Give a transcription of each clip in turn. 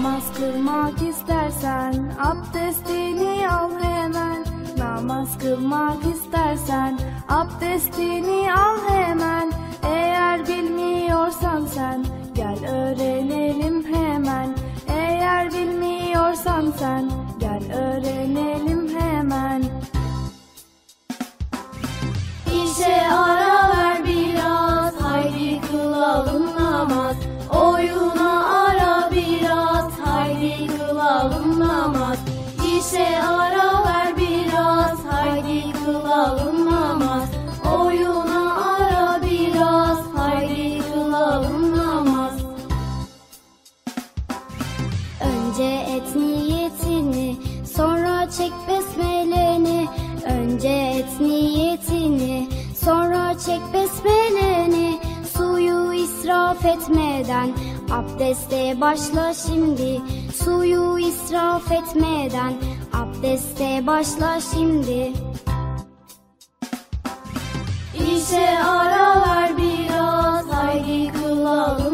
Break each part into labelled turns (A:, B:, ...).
A: Namaz kılmak istersen abdestini al hemen. Namaz kılmak istersen abdestini al hemen. Eğer bilmiyorsan sen gel öğrenelim hemen. Eğer bilmiyorsan sen
B: kılalım namaz İşe ara ver biraz haydi kılalım namaz Oyuna ara biraz haydi kılalım namaz Önce et niyetini, sonra çek besmeleni. Önce et niyetini, sonra çek besmeleni. Suyu israf etmeden abdeste başla şimdi. Suyu israf etmeden abdeste başla şimdi. İşe ara ver biraz haydi kılalım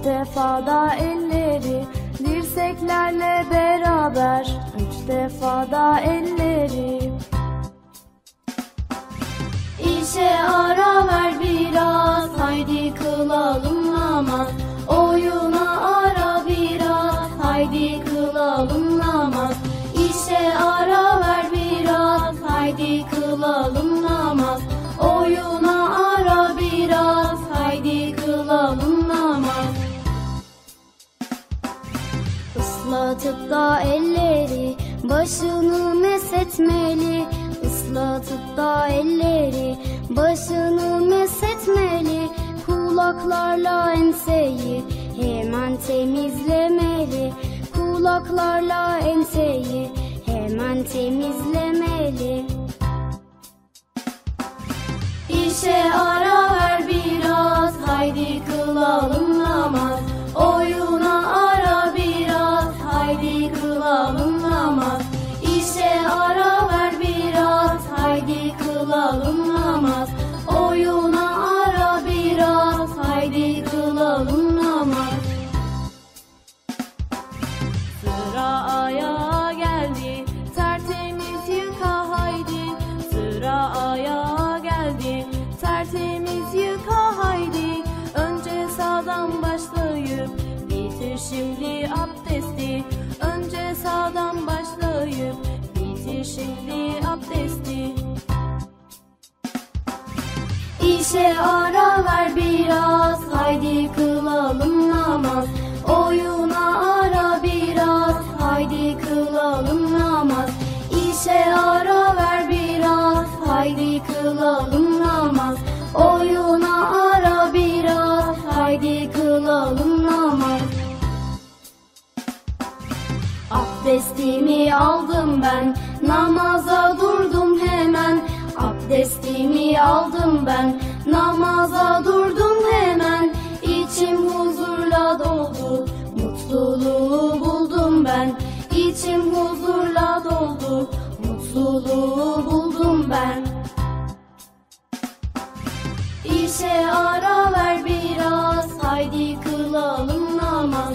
C: Üç
A: defa da elleri Dirseklerle beraber. Üç defa da elleri.
B: İşe ara ver biraz haydi kılalım namaz Oyuna ara biraz haydi elleri başını mesetmeli. Islatıp da elleri başını mesetmeli. Kulaklarla enseyi hemen temizlemeli. Kulaklarla enseyi hemen temizlemeli. İşe ara ver biraz haydi kılalım namaz İşe ara ver biraz haydi kılalım namaz. Oyuna ara biraz haydi kılalım namaz. İşe ara ver biraz haydi kılalım namaz. Oyuna ara biraz haydi kılalım namaz. Abdestimi aldım ben, namaza durdum hemen. Abdestimi aldım ben, namaza durdum hemen. İçim huzurla doldu, mutluluğu buldum ben. İçim huzurla doldu, mutluluğu buldum ben. İşe ara ver biraz haydi kılalım namaz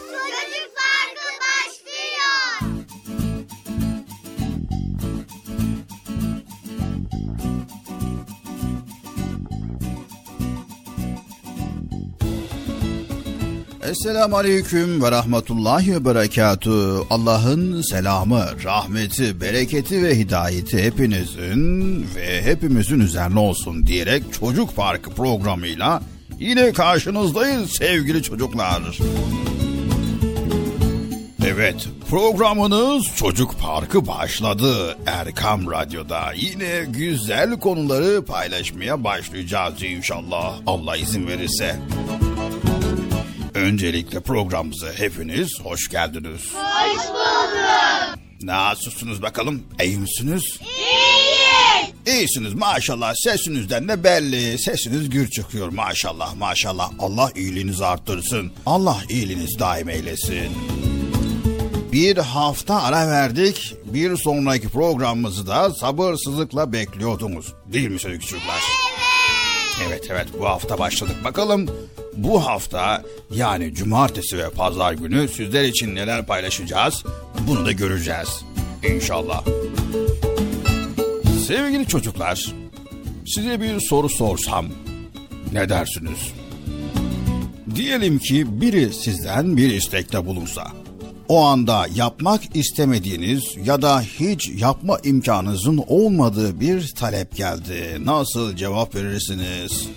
D: Esselamu Aleyküm ve Rahmetullahi ve Berekatü. Allah'ın selamı, rahmeti, bereketi ve hidayeti hepinizin ve hepimizin üzerine olsun diyerek Çocuk Parkı programıyla yine karşınızdayız sevgili çocuklar. Evet, programınız Çocuk Parkı başladı. Erkam Radyo'da yine güzel konuları paylaşmaya başlayacağız inşallah. Allah izin verirse. Öncelikle programımıza hepiniz hoş geldiniz. Hoş bulduk. Nasılsınız bakalım? İyi misiniz? İyiyiz. İyisiniz maşallah. Sesinizden de belli. Sesiniz gür çıkıyor maşallah maşallah. Allah iyiliğinizi arttırsın. Allah iyiliğinizi daim eylesin. Bir hafta ara verdik. Bir sonraki programımızı da sabırsızlıkla bekliyordunuz. Değil mi sevgili çocuklar? Evet evet bu hafta başladık. Bakalım bu hafta yani cumartesi ve pazar günü sizler için neler paylaşacağız bunu da göreceğiz. İnşallah. Sevgili çocuklar size bir soru sorsam ne dersiniz? Diyelim ki biri sizden bir istekte bulunsa. O anda yapmak istemediğiniz ya da hiç yapma imkanınızın olmadığı bir talep geldi. Nasıl cevap verirsiniz?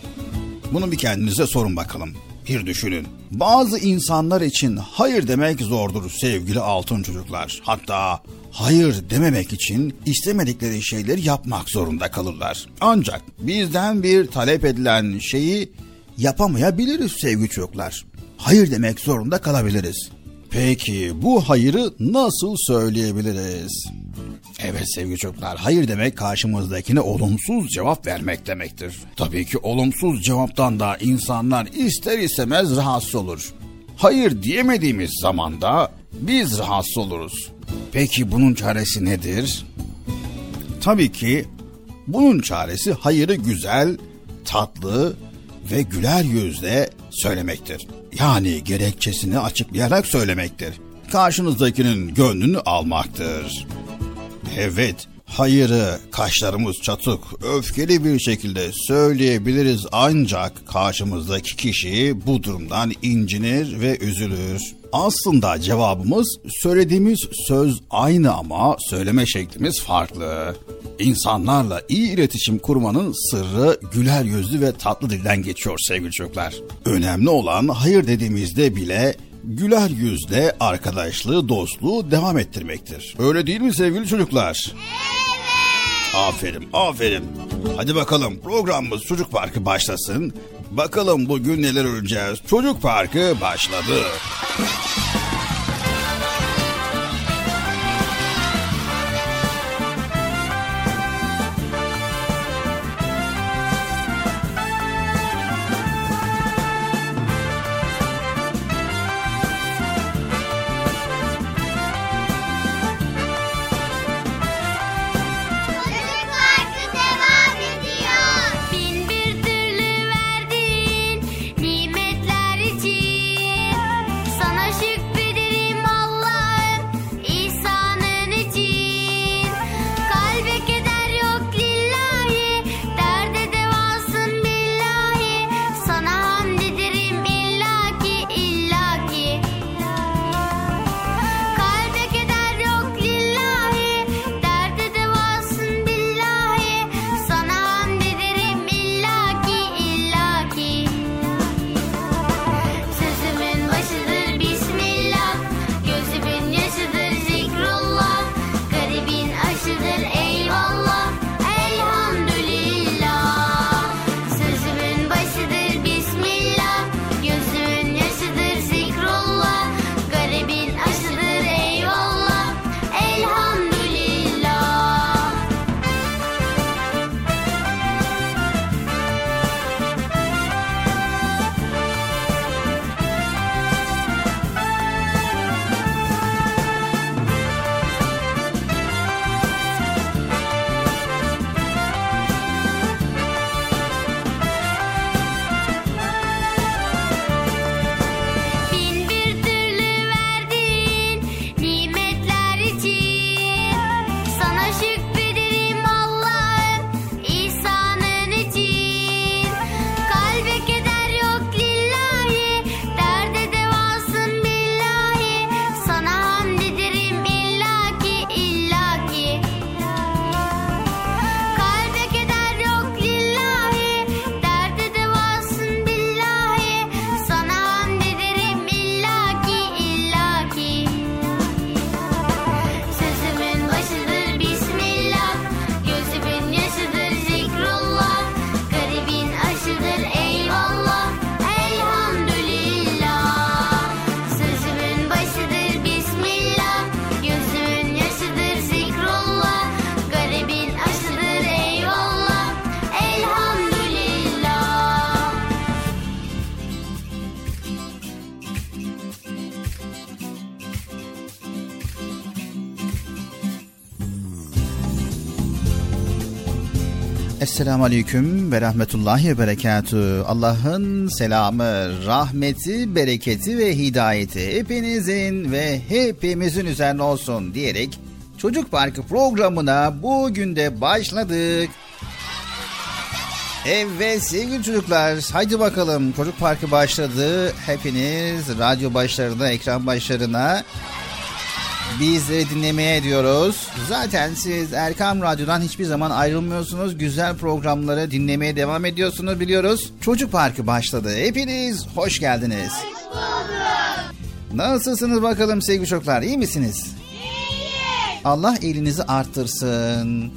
D: Bunu bir kendinize sorun bakalım. Bir düşünün. Bazı insanlar için hayır demek zordur sevgili altın çocuklar. Hatta hayır dememek için istemedikleri şeyleri yapmak zorunda kalırlar. Ancak bizden bir talep edilen şeyi yapamayabiliriz sevgili çocuklar. Hayır demek zorunda kalabiliriz. Peki bu hayırı nasıl söyleyebiliriz? Evet sevgili çocuklar, hayır demek karşımızdakine olumsuz cevap vermek demektir. Tabii ki olumsuz cevaptan da insanlar ister istemez rahatsız olur. Hayır diyemediğimiz zaman da biz rahatsız oluruz. Peki bunun çaresi nedir? Tabii ki bunun çaresi hayırı güzel, tatlı ve güler yüzle söylemektir. Yani gerekçesini açıklayarak söylemektir. Karşınızdakinin gönlünü almaktır. Evet, hayırı kaşlarımız çatık, öfkeli bir şekilde söyleyebiliriz ancak karşımızdaki kişi bu durumdan incinir ve üzülür. Aslında cevabımız söylediğimiz söz aynı ama söyleme şeklimiz farklı. İnsanlarla iyi iletişim kurmanın sırrı güler yüzlü ve tatlı dilden geçiyor sevgili çocuklar. Önemli olan hayır dediğimizde bile güler yüzle arkadaşlığı, dostluğu devam ettirmektir. Öyle değil mi sevgili çocuklar? Evet. Aferin, aferin. Hadi bakalım programımız Çocuk Parkı başlasın. Bakalım bugün neler öreceğiz. Çocuk Parkı başladı. Esselamu Aleyküm ve Rahmetullahi ve Berekatü. Allah'ın selamı, rahmeti, bereketi ve hidayeti hepinizin ve hepimizin üzerine olsun diyerek Çocuk Parkı programına bugün de başladık. Evet sevgili çocuklar haydi bakalım Çocuk Parkı başladı. Hepiniz radyo başlarına, ekran başlarına bizleri dinlemeye ediyoruz. Zaten siz Erkam Radyo'dan hiçbir zaman ayrılmıyorsunuz. Güzel programları dinlemeye devam ediyorsunuz biliyoruz. Çocuk Parkı başladı. Hepiniz hoş geldiniz. Hoş bulduk. Nasılsınız bakalım sevgili çocuklar? İyi misiniz? İyiyiz. Allah elinizi arttırsın.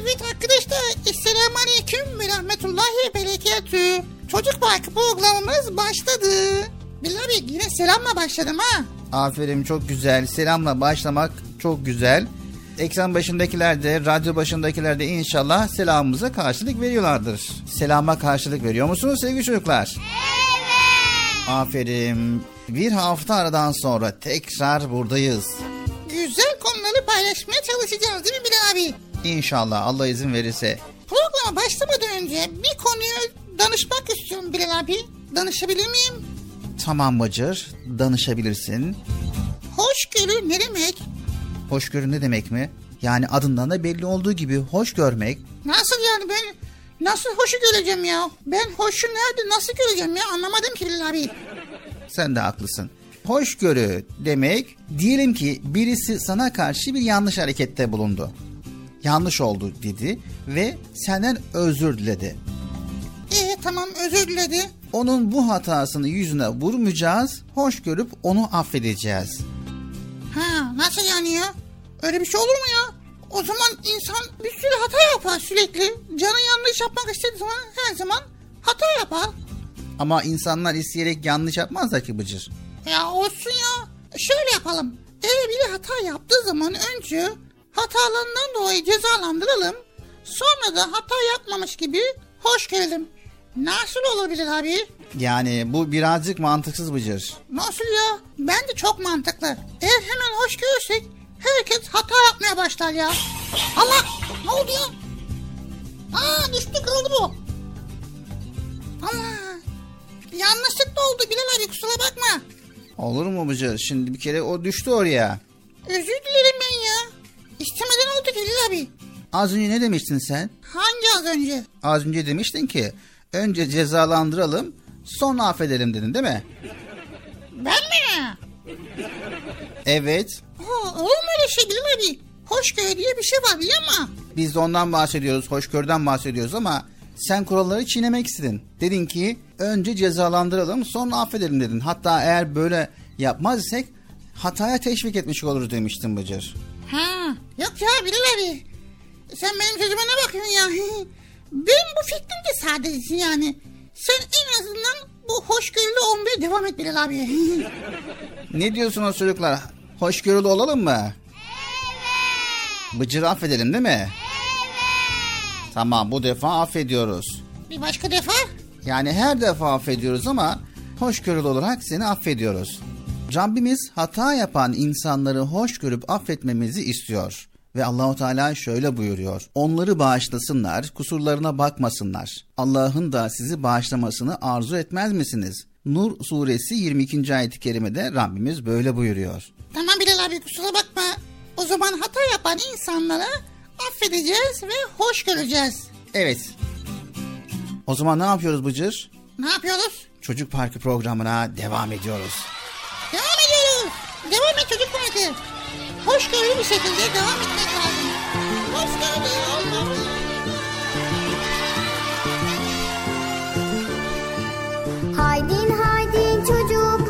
E: Evet arkadaşlar. Esselamu Aleyküm ve Rahmetullahi Berekatü. Çocuk Parkı programımız başladı. Bilal abi yine selamla başladım ha.
D: Aferin çok güzel. Selamla başlamak çok güzel. Ekran başındakiler de, radyo başındakiler de inşallah selamımıza karşılık veriyorlardır. Selama karşılık veriyor musunuz sevgili çocuklar? Evet. Aferin. Bir hafta aradan sonra tekrar buradayız.
E: Güzel konuları paylaşmaya çalışacağız değil mi Bilal abi?
D: İnşallah Allah izin verirse.
E: Programa başlamadan önce bir konuyu danışmak istiyorum Bilal abi. Danışabilir miyim?
D: Tamam Bacır, danışabilirsin.
E: Hoşgörü ne demek?
D: Hoşgörü ne demek mi? Yani adından da belli olduğu gibi hoş görmek.
E: Nasıl yani ben nasıl hoşu göreceğim ya? Ben hoşu nerede nasıl göreceğim ya? Anlamadım ki Bilal abi.
D: Sen de haklısın. Hoşgörü demek diyelim ki birisi sana karşı bir yanlış harekette bulundu. Yanlış oldu dedi ve senden özür diledi.
E: Tamam özür diledi.
D: Onun bu hatasını yüzüne vurmayacağız, hoş görüp onu affedeceğiz.
E: Ha nasıl yani ya? Öyle bir şey olur mu ya? O zaman insan bir sürü hata yapar sürekli. Canı yanlış yapmak istediği zaman her zaman hata yapar.
D: Ama insanlar isteyerek yanlış yapmazlar ki Bıcır.
E: Ya olsun ya. Şöyle yapalım. Eğer biri hata yaptığı zaman önce hatalarından dolayı cezalandıralım. Sonra da hata yapmamış gibi hoş görelim. Nasıl olabilir abi?
D: Yani bu birazcık mantıksız Bıcır.
E: Nasıl ya? Bence çok mantıklı. Eğer hemen hoş görürsek herkes hata yapmaya başlar ya. Allah! Ne oldu ya? Aa düştü kırıldı bu. Allah! Yanlışlıkla oldu Bilal abi kusura bakma.
D: Olur mu Bıcır? Şimdi bir kere o düştü oraya.
E: Özür dilerim ben ya. İstemeden oldu Bilal abi.
D: Az önce ne demiştin sen?
E: Hangi az önce?
D: Az önce demiştin ki önce cezalandıralım sonra affedelim dedin değil mi?
E: Ben mi?
D: Evet.
E: Ha, olur mu öyle şey Bilal abi? Hoşgörü diye bir şey var biliyor musun?
D: Biz de ondan bahsediyoruz, hoşgörüden bahsediyoruz ama sen kuralları çiğnemek istedin. Dedin ki önce cezalandıralım sonra affedelim dedin. Hatta eğer böyle yapmaz isek hataya teşvik etmiş oluruz demiştin Bıcır.
E: Ha, yok ya Bilal abi. Sen benim sözüme ne bakıyorsun ya? Benim bu fikrim de sadece yani. Sen en azından bu hoşgörülü olmaya devam et Bilal abi.
D: Ne diyorsunuz çocuklar? Hoşgörülü olalım mı? Evet. Bıcır'ı affedelim değil mi? Evet. Tamam bu defa affediyoruz.
E: bir başka defa?
D: Yani her defa affediyoruz ama hoşgörülü olarak seni affediyoruz. Rabbimiz hata yapan insanları hoş görüp affetmemizi istiyor. Ve Allahu Teala şöyle buyuruyor. Onları bağışlasınlar, kusurlarına bakmasınlar. Allah'ın da sizi bağışlamasını arzu etmez misiniz? Nur suresi 22. ayet-i kerimede Rabbimiz böyle buyuruyor.
E: Tamam Bilal abi kusura bakma. O zaman hata yapan insanlara affedeceğiz ve hoş göreceğiz.
D: Evet. O zaman ne yapıyoruz Bıcır?
E: Ne yapıyoruz?
D: Çocuk Parkı programına devam ediyoruz.
E: Devam ediyoruz. Devam et çocuk parkı. Hoşgörülü bir şekilde devam etmek lazım. Hoşgörülü.
F: Haydin haydin çocuklar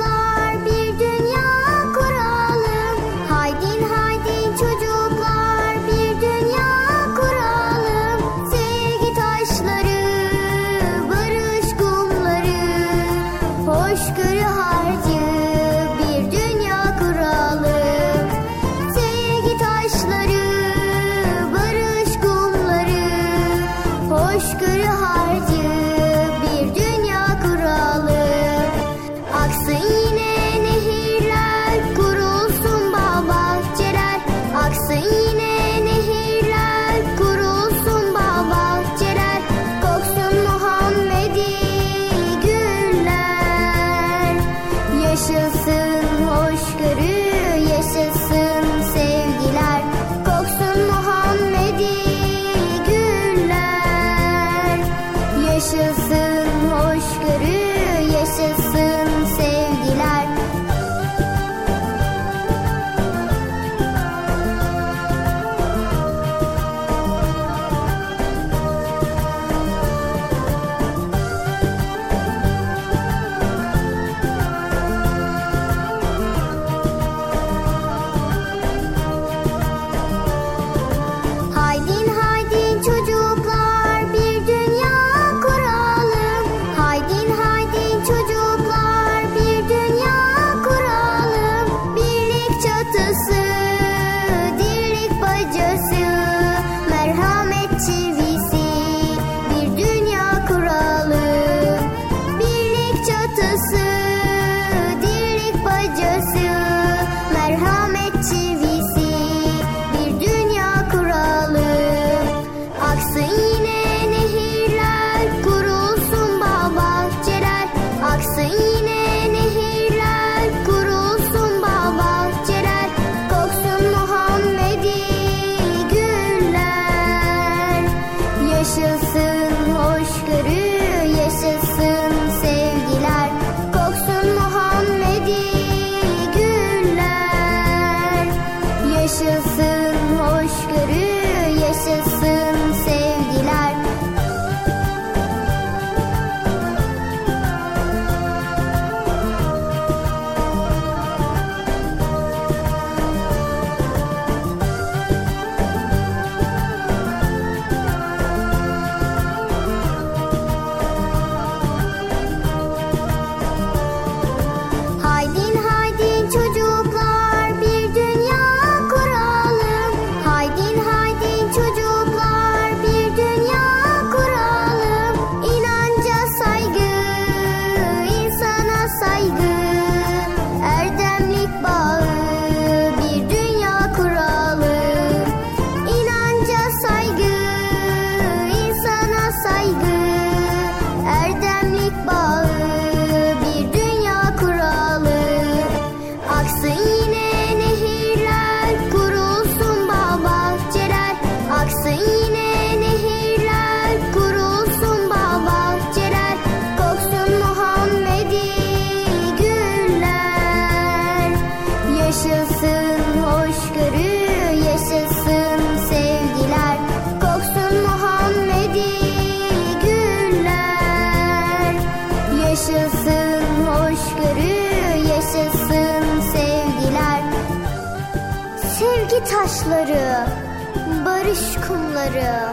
F: kumları,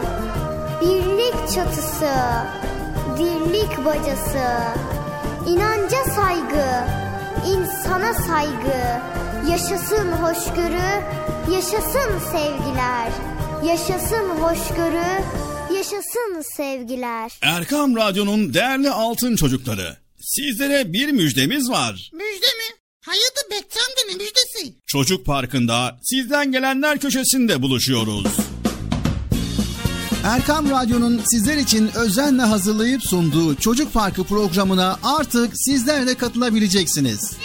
F: birlik çatısı, dirlik bacası, inanca saygı, insana saygı, yaşasın hoşgörü, yaşasın sevgiler, yaşasın hoşgörü, yaşasın sevgiler.
G: Erkam Radyo'nun değerli altın çocukları. Sizlere bir müjdemiz var.
E: Müjde mi? Hayırdır Bekçi amca ne müjdesi?
G: Çocuk Parkı'nda sizden gelenler köşesinde buluşuyoruz. Erkam Radyo'nun sizler için özenle hazırlayıp sunduğu Çocuk Parkı programına artık sizler de katılabileceksiniz.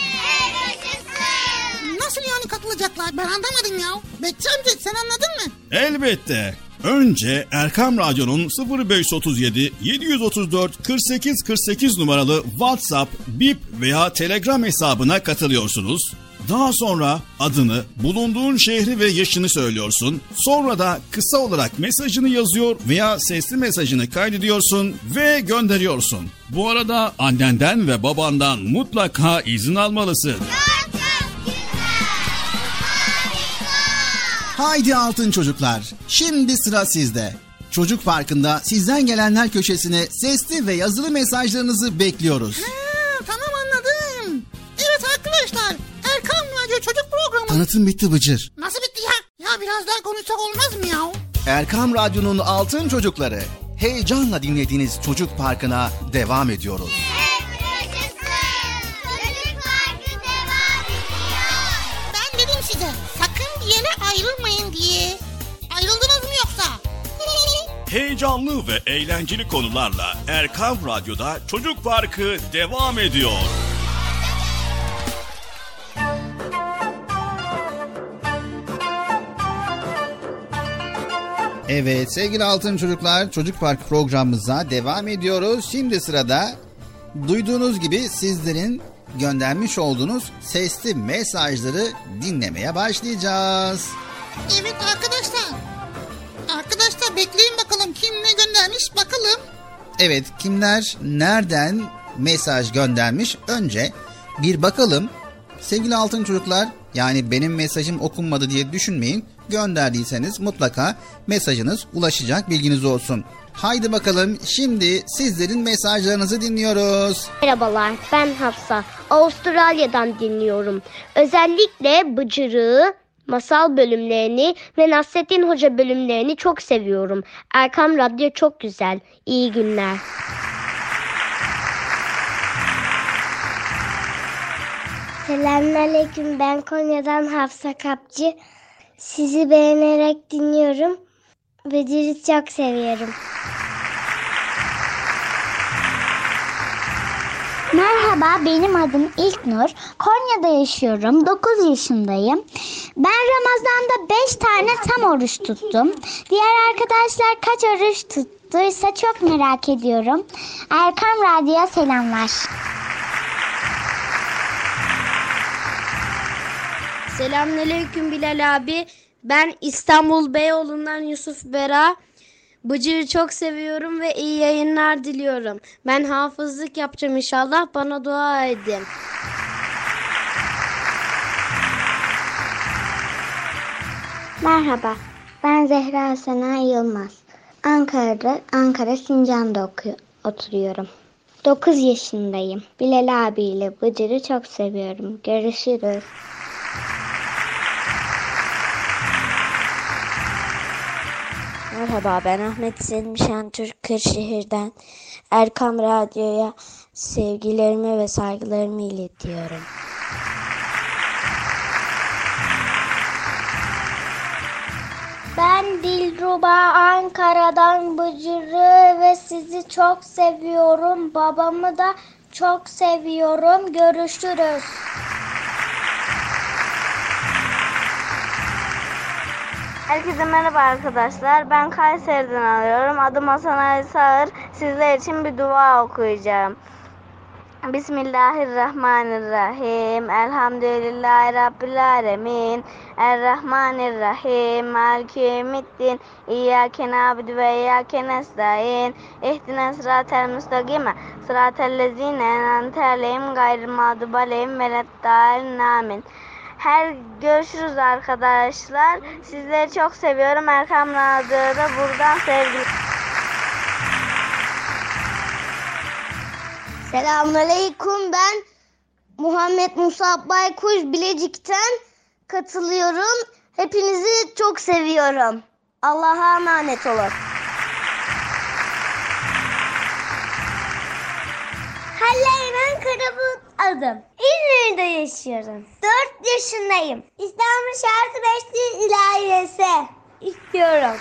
E: Nasıl yani katılacaklar ben anlamadım ya. Bekçi amca sen anladın mı?
G: Elbette. Önce Erkam Radyo'nun 0537 734 48 48 numaralı WhatsApp, Bip veya Telegram hesabına katılıyorsunuz. Daha sonra adını, bulunduğun şehri ve yaşını söylüyorsun. Sonra da kısa olarak mesajını yazıyor veya sesli mesajını kaydediyorsun ve gönderiyorsun. Bu arada annenden ve babandan mutlaka izin almalısın. Haydi altın çocuklar. Şimdi sıra sizde. Çocuk Parkı'nda sizden gelenler köşesine sesli ve yazılı mesajlarınızı bekliyoruz.
E: Ha, tamam anladım. Evet arkadaşlar Çocuk Programı.
G: Tanıtım bitti Bıcır.
E: Nasıl bitti ya? Ya biraz daha konuşsak olmaz mı ya?
G: Erkam Radyo'nun altın çocukları. Heyecanla dinlediğiniz Çocuk Parkı'na devam ediyoruz.
E: Ben dedim size sakın bir yere ayrılmayın diye. Ayrıldınız mı yoksa?
H: Heyecanlı ve eğlenceli konularla Erkam Radyo'da Çocuk Parkı devam ediyor.
D: Evet sevgili altın çocuklar Çocuk Park programımıza devam ediyoruz. Şimdi sırada duyduğunuz gibi sizlerin göndermiş olduğunuz sesli mesajları dinlemeye başlayacağız.
E: Evet arkadaşlar. Arkadaşlar bekleyin bakalım kim ne göndermiş bakalım.
D: Evet kimler nereden mesaj göndermiş önce bir bakalım. Sevgili altın çocuklar yani benim mesajım okunmadı diye düşünmeyin. Gönderdiyseniz mutlaka mesajınız ulaşacak bilginiz olsun. Haydi bakalım şimdi sizlerin mesajlarınızı dinliyoruz.
I: Merhabalar ben Hafsa. Avustralya'dan dinliyorum. Özellikle Bıcırığı, masal bölümlerini ve Nasrettin Hoca bölümlerini çok seviyorum. Erkam Radyo çok güzel. İyi günler. Selamünaleyküm. Ben Konya'dan Hafsa Kapçı. Sizi beğenerek dinliyorum. Bıcırı çok seviyorum.
J: Merhaba benim adım İlknur. Konya'da yaşıyorum. 9 yaşındayım. Ben Ramazan'da 5 tane tam oruç tuttum. Diğer arkadaşlar kaç oruç tuttuysa çok merak ediyorum. Erkam Radyo'ya selamlar.
K: Selamünaleyküm Bilal abi. Ben İstanbul Beyoğlu'ndan Yusuf Bera. Bıcır'ı çok seviyorum ve iyi yayınlar diliyorum. Ben hafızlık yapacağım inşallah. Bana dua edin.
J: Merhaba. Ben Zehra Sena Yılmaz. Ankara'da, Ankara Sincan'da okuyor, oturuyorum. 9 yaşındayım. Bilal abiyle Bıcır'ı çok seviyorum. Görüşürüz.
K: Merhaba ben Ahmet Selim Şentürk Kırşehir'den Erkam Radyo'ya sevgilerimi ve saygılarımı iletiyorum.
J: Ben Dilruba Ankara'dan Bıcır'ı ve sizi çok seviyorum. Babamı da çok seviyorum. Görüşürüz.
K: Herkese merhaba arkadaşlar. Ben Kayseri'den arıyorum. Adım Hasan Ali Sağır. Sizler için bir dua okuyacağım. Bismillahirrahmanirrahim. Elhamdülillahi Rabbil alemin. Errahmanirrahim. Maliki yevmiddin. İyyâke nâbudu ve iyyâke nestaîn. İhdina sıratel müstakime. Sıratel lezîne en'amte aleyhim gayril mağdubi aleyhim veleddâlin. Amin. Her görüşürüz arkadaşlar. Sizleri çok seviyorum. Erkam Radyo'da buradan sevgiler.
I: Selamünaleyküm ben Muhammed Musa Baykuş Bilecik'ten katılıyorum. Hepinizi çok seviyorum. Allah'a emanet olun.
J: Halleymen Karabut adım. İzmir'de yaşıyorum. 4 yaşındayım. İstanbul Şarkı Beşli İlahiyesi istiyorum.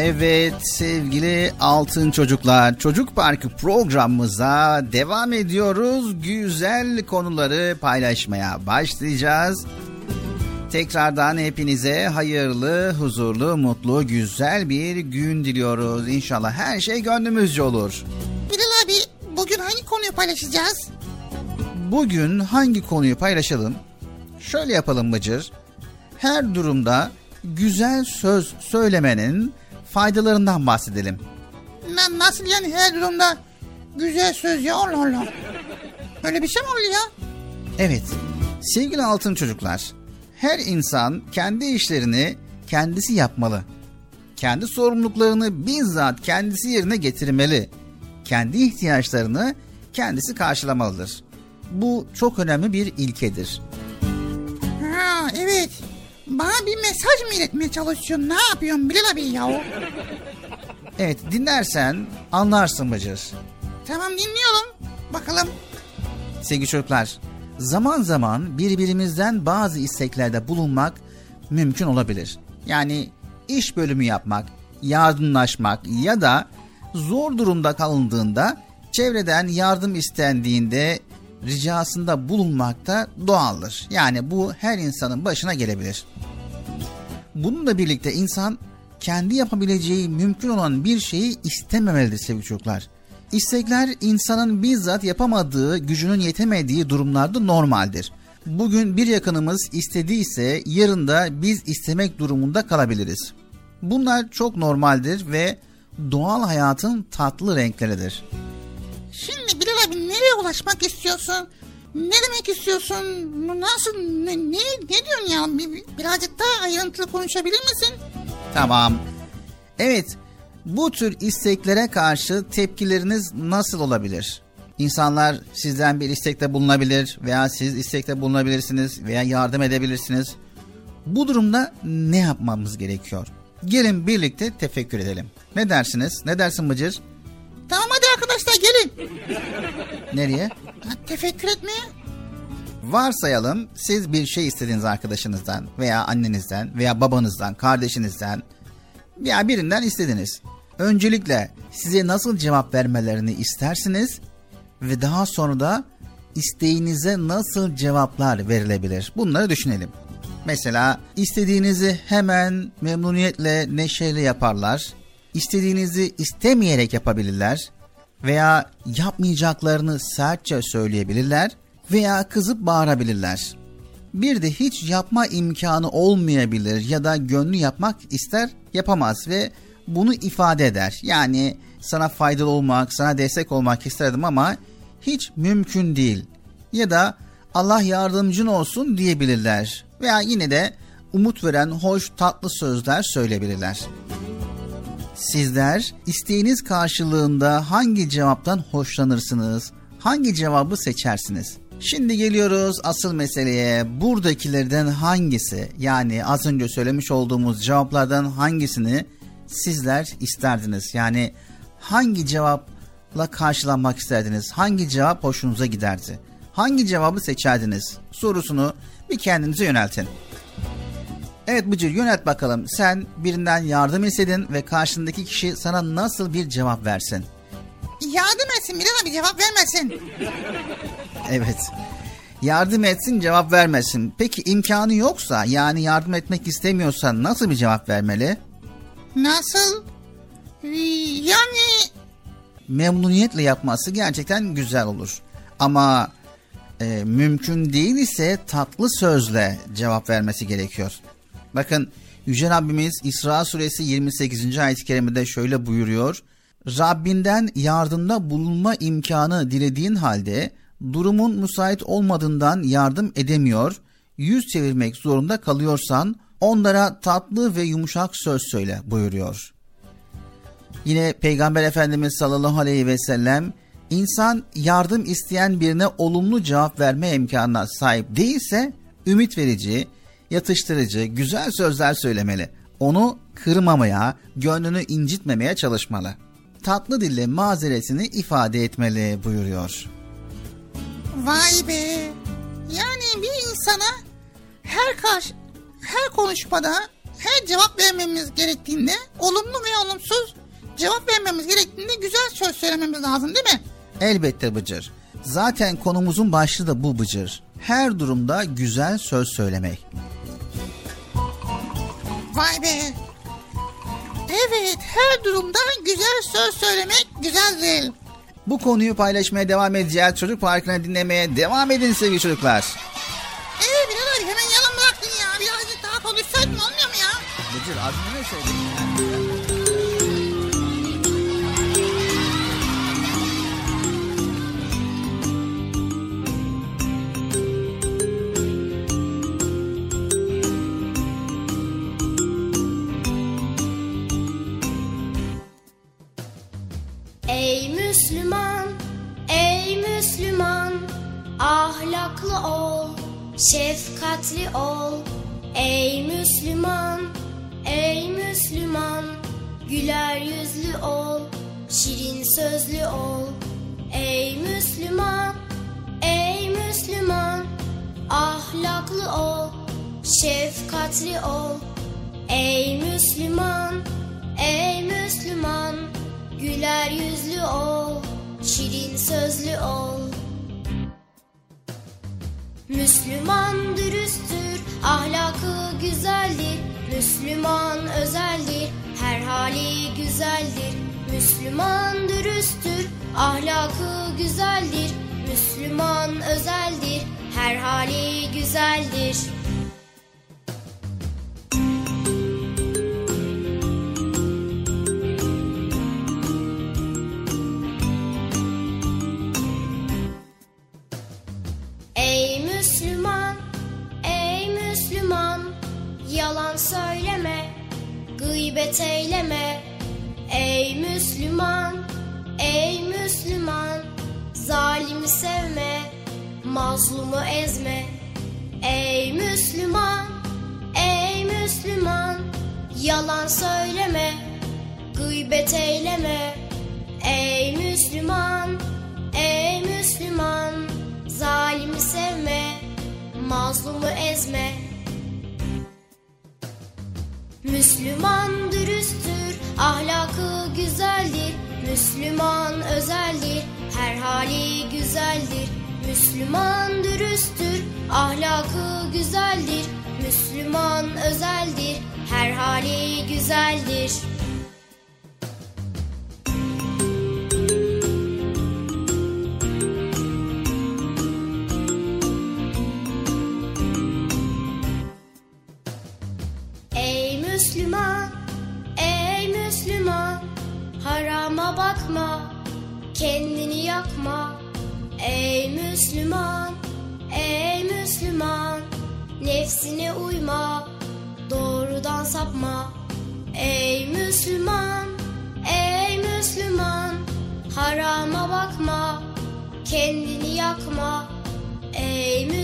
D: Evet sevgili altın çocuklar çocuk parkı programımıza devam ediyoruz. Güzel konuları paylaşmaya başlayacağız. Tekrardan hepinize hayırlı, huzurlu, mutlu, güzel bir gün diliyoruz. İnşallah her şey gönlümüzce olur.
E: Bilal abi bugün hangi konuyu paylaşacağız?
D: Bugün hangi konuyu paylaşalım? Şöyle yapalım Bıcır. Her durumda güzel söz söylemenin faydalarından bahsedelim.
E: Na, nasıl yani her durumda güzel söz ya Allah Allah. Öyle bir şey mi oluyor ya?
D: Evet, sevgili altın çocuklar, her insan kendi işlerini kendisi yapmalı. Kendi sorumluluklarını bizzat kendisi yerine getirmeli. Kendi ihtiyaçlarını kendisi karşılamalıdır. Bu çok önemli bir ilkedir.
E: Ha evet. Bana bir mesaj mı iletmeye çalışıyorsun? Ne yapıyorsun Bilal abi ya?
D: Evet, dinlersen anlarsın Bıcır.
E: Tamam dinliyorum. Bakalım.
D: Sevgili çocuklar, zaman zaman birbirimizden bazı isteklerde bulunmak mümkün olabilir. Yani iş bölümü yapmak, yardımlaşmak ya da zor durumda kalındığında çevreden yardım istendiğinde ricasında bulunmak da doğaldır. Yani bu her insanın başına gelebilir. Bununla birlikte insan kendi yapabileceği mümkün olan bir şeyi istememelidir sevgili çocuklar. İstekler insanın bizzat yapamadığı, gücünün yetemediği durumlarda normaldir. Bugün bir yakınımız istediyse yarın da biz istemek durumunda kalabiliriz. Bunlar çok normaldir ve doğal hayatın tatlı renkleridir.
E: Şimdi Bilal abi nereye ulaşmak istiyorsun? Ne demek istiyorsun? Nasıl? Ne, ne, ne diyorsun ya? Bir, bir- birazcık daha ayrıntılı konuşabilir misin?
D: Tamam. Evet, bu tür isteklere karşı tepkileriniz nasıl olabilir? İnsanlar sizden bir istekte bulunabilir veya siz istekte bulunabilirsiniz veya yardım edebilirsiniz. Bu durumda ne yapmamız gerekiyor? Gelin birlikte tefekkür edelim. Ne dersiniz? Ne dersin Bıcır?
E: Tamam hadi arkadaşlar gelin.
D: Nereye?
E: Ha, tefekkür etmeye.
D: Varsayalım siz bir şey istediğiniz arkadaşınızdan veya annenizden veya babanızdan, kardeşinizden veya birinden istediniz. Öncelikle size nasıl cevap vermelerini istersiniz ve daha sonra da isteğinize nasıl cevaplar verilebilir? Bunları düşünelim. Mesela istediğinizi hemen memnuniyetle, neşeyle yaparlar. İstediğinizi istemeyerek yapabilirler veya yapmayacaklarını sertçe söyleyebilirler veya kızıp bağırabilirler. Bir de hiç yapma imkanı olmayabilir ya da gönlü yapmak ister yapamaz ve bunu ifade eder. Yani sana faydalı olmak, sana destek olmak isterdim ama hiç mümkün değil. Ya da Allah yardımcın olsun diyebilirler. Veya yine de umut veren hoş tatlı sözler söyleyebilirler. Sizler isteğiniz karşılığında hangi cevaptan hoşlanırsınız? Hangi cevabı seçersiniz? Şimdi geliyoruz asıl meseleye. Buradakilerden hangisi yani az önce söylemiş olduğumuz cevaplardan hangisini sizler isterdiniz? Yani hangi cevapla karşılanmak isterdiniz? Hangi cevap hoşunuza giderdi? Hangi cevabı seçerdiniz? Sorusunu bir kendinize yöneltin. Evet Bıcır yönelt bakalım. Sen birinden yardım istedin ve karşındaki kişi sana nasıl bir cevap versin?
E: Yardım etsin bir de bir cevap vermesin.
D: Evet. Yardım etsin cevap vermesin. Peki imkanı yoksa yani yardım etmek istemiyorsan nasıl bir cevap vermeli?
E: Nasıl? Yani
D: Memnuniyetle yapması gerçekten güzel olur. Ama e, mümkün değil ise tatlı sözle cevap vermesi gerekiyor. Bakın Yüce Rabbimiz İsra suresi 28. ayet-i kerimede şöyle buyuruyor. Rabbinden yardımda bulunma imkanı dilediğin halde durumun müsait olmadığından yardım edemiyor, yüz çevirmek zorunda kalıyorsan onlara tatlı ve yumuşak söz söyle buyuruyor. Yine Peygamber Efendimiz sallallahu aleyhi ve sellem insan yardım isteyen birine olumlu cevap verme imkanına sahip değilse ümit verici, yatıştırıcı, güzel sözler söylemeli. Onu kırmamaya, gönlünü incitmemeye çalışmalı. Tatlı dille mazeretini ifade etmeli buyuruyor.
E: vay be. Yani bir insana her karşı her konuşmada her cevap vermemiz gerektiğinde olumlu ve olumsuz cevap vermemiz gerektiğinde güzel söz söylememiz lazım değil mi?
D: Elbette Bıcır. Zaten konumuzun başlığı da bu Bıcır. Her durumda güzel söz söylemek.
E: Vay be. Evet her durumda güzel söz söylemek güzeldir.
D: Bu konuyu paylaşmaya devam edeceğiz. Çocuk Parkı'nı dinlemeye devam edin sevgili çocuklar.
E: Ee abi hemen yalan bıraktın ya. Birazcık daha konuşsaydın olmuyor mu ya?
D: Bıcır adını ne söyledin?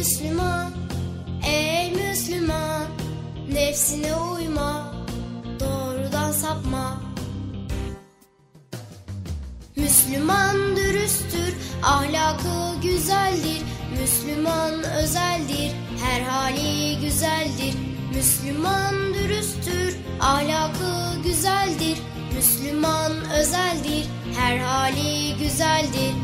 B: Müslüman, ey Müslüman,
L: nefsine uyma, doğrudan sapma. Müslüman dürüsttür, ahlakı güzeldir. Müslüman özeldir, her hali güzeldir. Müslüman dürüsttür, ahlakı güzeldir. Müslüman özeldir, her hali güzeldir.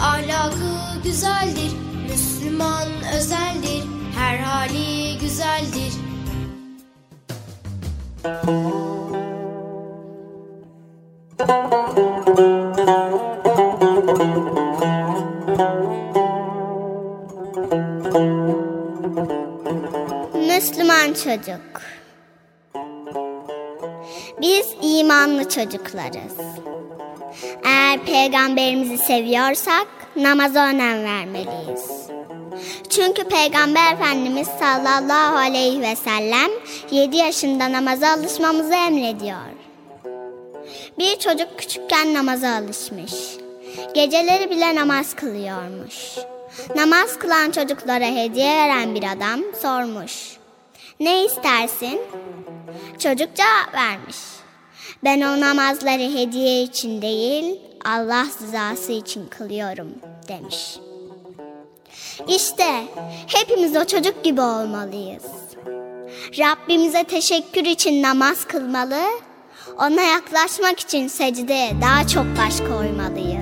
L: ahlakı güzeldir. Müslüman özeldir, her hali güzeldir.
M: Müslüman çocuk. Biz imanlı çocuklarız. Eğer peygamberimizi seviyorsak namaza önem vermeliyiz. Çünkü Peygamber Efendimiz sallallahu aleyhi ve sellem 7 yaşında namaza alışmamızı emrediyor. Bir çocuk küçükken namaza alışmış. Geceleri bile namaz kılıyormuş. Namaz kılan çocuklara hediye veren bir adam sormuş. Ne istersin? Çocuk cevap vermiş. Ben o namazları hediye için değil, Allah rızası için kılıyorum demiş. İşte hepimiz o çocuk gibi olmalıyız. Rabbimize teşekkür için namaz kılmalı, ona yaklaşmak için secdeye daha çok baş koymalıyız.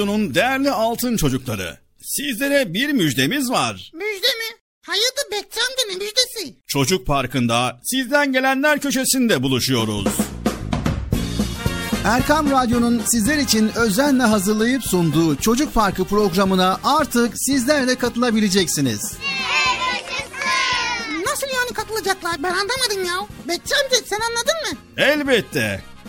G: Radyo'nun değerli altın çocukları. Sizlere bir müjdemiz var.
E: Müjde mi? Hayırdır Bekçi amca ne müjdesi?
G: Çocuk Parkı'nda sizden gelenler köşesinde buluşuyoruz.
D: Erkam Radyo'nun sizler için özenle hazırlayıp sunduğu Çocuk Parkı programına artık sizler de katılabileceksiniz.
E: Nasıl yani katılacaklar ben anlamadım ya. Bekçi amca sen anladın mı?
G: Elbette.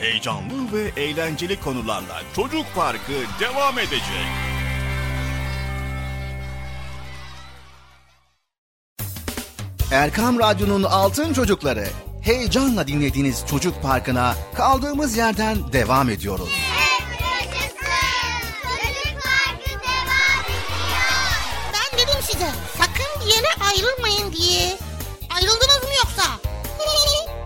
F: Heyecanlı ve eğlenceli konularla Çocuk Parkı devam edecek.
D: Erkam Radyo'nun Altın Çocukları heyecanla dinlediğiniz Çocuk Parkı'na kaldığımız yerden devam ediyoruz.
E: Ben dedim size sakın bir yere ayrılmayın diye.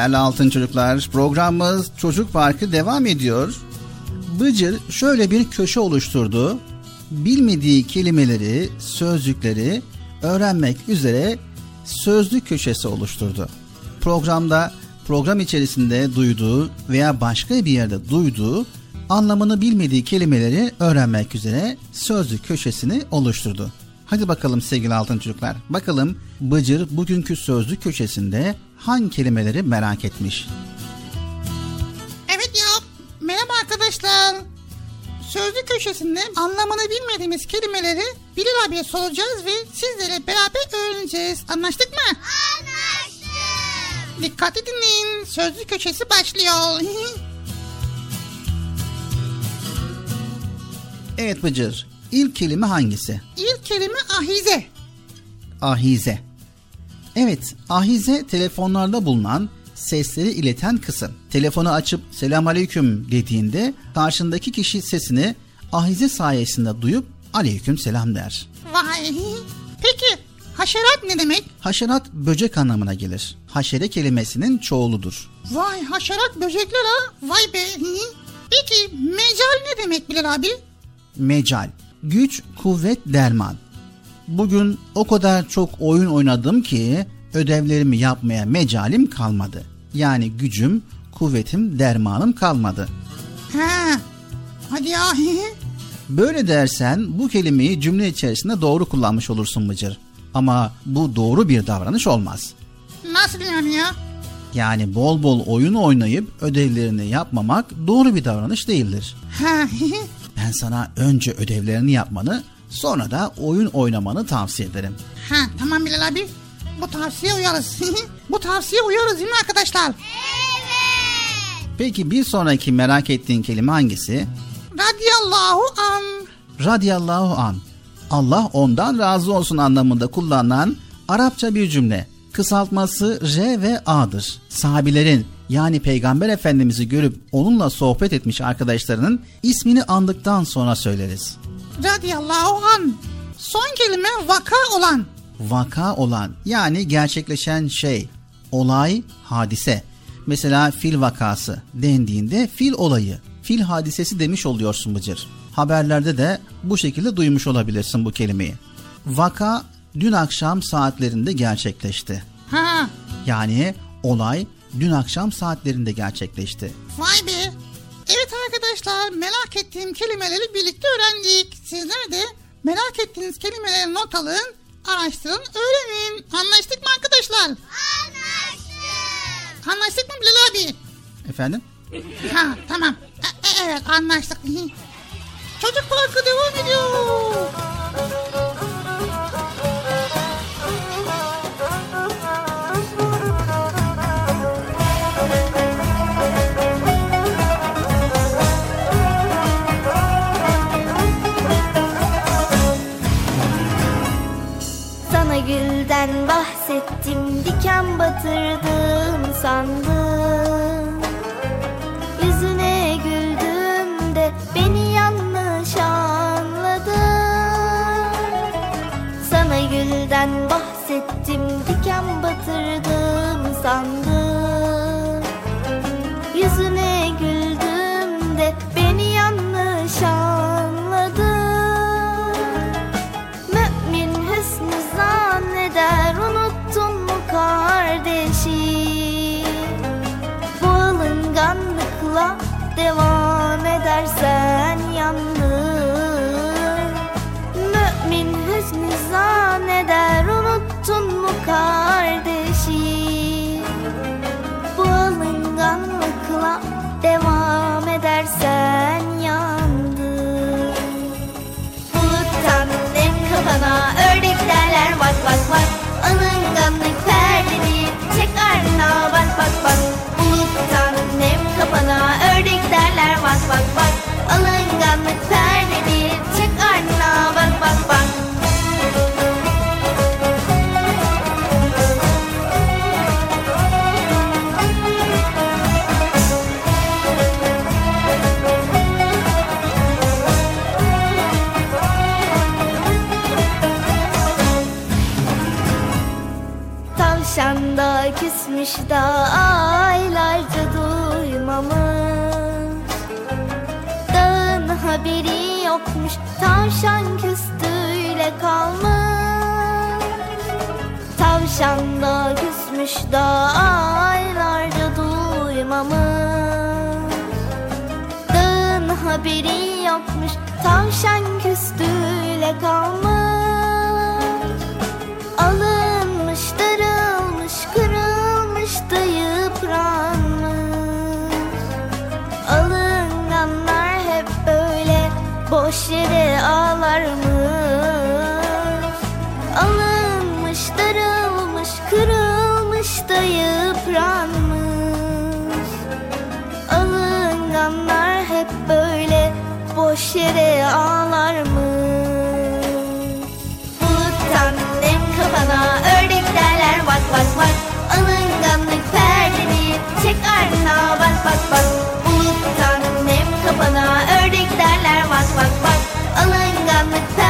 D: Değerli altın çocuklar programımız Çocuk Parkı devam ediyor. Bıcır şöyle bir köşe oluşturdu. Bilmediği kelimeleri, sözcükleri öğrenmek üzere sözlük köşesi oluşturdu. Programda program içerisinde duyduğu veya başka bir yerde duyduğu anlamını bilmediği kelimeleri öğrenmek üzere sözlük köşesini oluşturdu. Hadi bakalım sevgili altın çocuklar. Bakalım Bıcır bugünkü sözlük köşesinde hangi kelimeleri merak etmiş?
E: Evet ya. Merhaba arkadaşlar. Sözlük köşesinde anlamını bilmediğimiz kelimeleri Bilal abiye soracağız ve sizlere beraber öğreneceğiz. Anlaştık mı? Anlaştık. Dikkatli dinleyin. Sözlük köşesi başlıyor.
D: Evet Bıcır. İlk kelime hangisi?
E: İlk kelime ahize.
D: Ahize. Evet, ahize telefonlarda bulunan sesleri ileten kısım. Telefonu açıp selam aleyküm dediğinde karşındaki kişi sesini ahize sayesinde duyup aleyküm selam der.
E: Vay. Peki haşerat ne demek?
D: Haşerat böcek anlamına gelir. Haşere kelimesinin çoğuludur.
E: Vay haşerat böcekler ha. Vay be. Peki mecal ne demek Bilal abi?
D: Mecal. Güç, kuvvet, derman. Bugün o kadar çok oyun oynadım ki ödevlerimi yapmaya mecalim kalmadı. Yani gücüm, kuvvetim, dermanım kalmadı.
E: Ha. Hadi ya.
D: Böyle dersen bu kelimeyi cümle içerisinde doğru kullanmış olursun Bıcır. Ama bu doğru bir davranış olmaz.
E: Nasıl yani ya?
D: Yani bol bol oyun oynayıp ödevlerini yapmamak doğru bir davranış değildir.
E: Ha.
D: Ben sana önce ödevlerini yapmanı, sonra da oyun oynamanı tavsiye ederim.
E: Ha tamam Bilal abi. Bu tavsiye uyarız. Bu tavsiye uyarız değil mi arkadaşlar?
D: Peki bir sonraki merak ettiğin kelime hangisi?
E: Radiyallahu an.
D: Radiyallahu an. Allah ondan razı olsun anlamında kullanılan Arapça bir cümle. Kısaltması R ve A'dır. Sahabilerin yani Peygamber Efendimiz'i görüp onunla sohbet etmiş arkadaşlarının ismini andıktan sonra söyleriz.
E: Radiyallahu an. Son kelime vaka olan.
D: Vaka olan yani gerçekleşen şey, olay, hadise. Mesela fil vakası dendiğinde fil olayı, fil hadisesi demiş oluyorsun Bıcır. Haberlerde de bu şekilde duymuş olabilirsin bu kelimeyi. Vaka dün akşam saatlerinde gerçekleşti.
E: Ha.
D: Yani olay dün akşam saatlerinde gerçekleşti.
E: Vay be. Evet arkadaşlar merak ettiğim kelimeleri birlikte öğrendik. Sizler de merak ettiğiniz kelimeleri not alın, araştırın, öğrenin. Anlaştık mı arkadaşlar? Anlaştık. Anlaştık mı Bilal abi?
D: Efendim?
E: Ha tamam. E- e- evet anlaştık. Çocuk parkı devam ediyor.
A: Gülden bahsettim diken batırdım sandım Yüzüne güldüm de beni yanlış anladın. Sana gülden bahsettim diken batırdım sandım devam edersen yandın Mümin hüsnü zanneder unuttun mu kardeşi? Bu alınganlıkla devam edersen yandın Buluttan nem kafana ördek derler bak bak bak. Alınganlık perdeni çek ardına bak bak bak. Buluttan nem kafana ördek derler bak bak bak. Alınganlık perdeni çık ardına bak bak bak. Tavşan da küsmüş da haberi yokmuş. Tavşan küstüyle kalmış. Tavşan da küsmüş da aylarca duymamış. Dağın haberi yokmuş. Tavşan küstüyle kalmış boş yere ağlarmış. Alınmış, darılmış, kırılmış da yıpranmış. Alınganlar hep böyle boş yere ağlarmış. Buluttan nem kafana ördek derler bak bak bak. Alınganlık perdeni çek ardına bak bak bak. Buluttan nem kafana ördek derler bak bak bak Alınganlık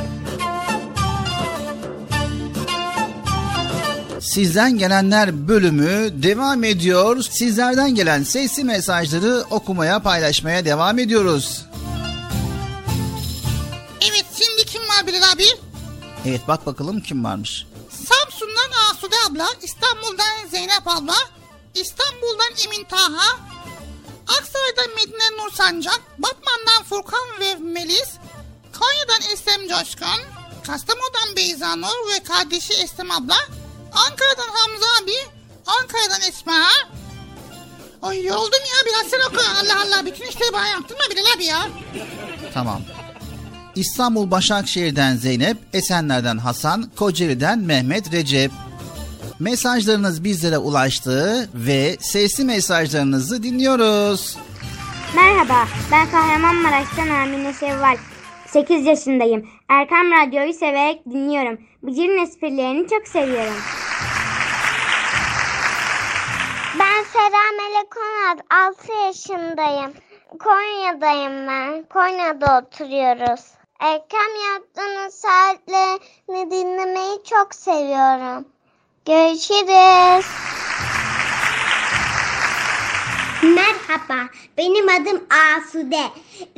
D: Sizden gelenler bölümü devam ediyor. Sizlerden gelen sesli mesajları okumaya paylaşmaya devam ediyoruz.
E: Evet şimdi kim var Bilal abi?
D: Evet bak bakalım kim varmış.
E: Samsun'dan Asude abla, İstanbul'dan Zeynep abla, İstanbul'dan Emin Taha, Aksaray'dan Medine Nur Sancak, Batman'dan Furkan ve Melis, Konya'dan Eslem Coşkun, Kastamonu'dan Beyza Nur ve kardeşi Eslem abla, Ankara'dan Hamza abi, Ankara'dan Esma. Ay yoruldum ya biraz sen oku Allah Allah bütün işleri bana yaptırma Bilal abi ya.
D: Tamam. İstanbul Başakşehir'den Zeynep, Esenler'den Hasan, Kocaeli'den Mehmet Recep. Mesajlarınız bizlere ulaştı ve sesli mesajlarınızı dinliyoruz.
N: Merhaba, ben Kahramanmaraş'tan Amine Şevval. 8 yaşındayım. Erkam Radyo'yu severek dinliyorum. Bıcır'ın esprilerini çok seviyorum.
M: Sera Melek Onat, 6 yaşındayım. Konya'dayım ben. Konya'da oturuyoruz. Erkem Yatlı'nın saatlerini dinlemeyi çok seviyorum. Görüşürüz. Merhaba, benim adım Asude.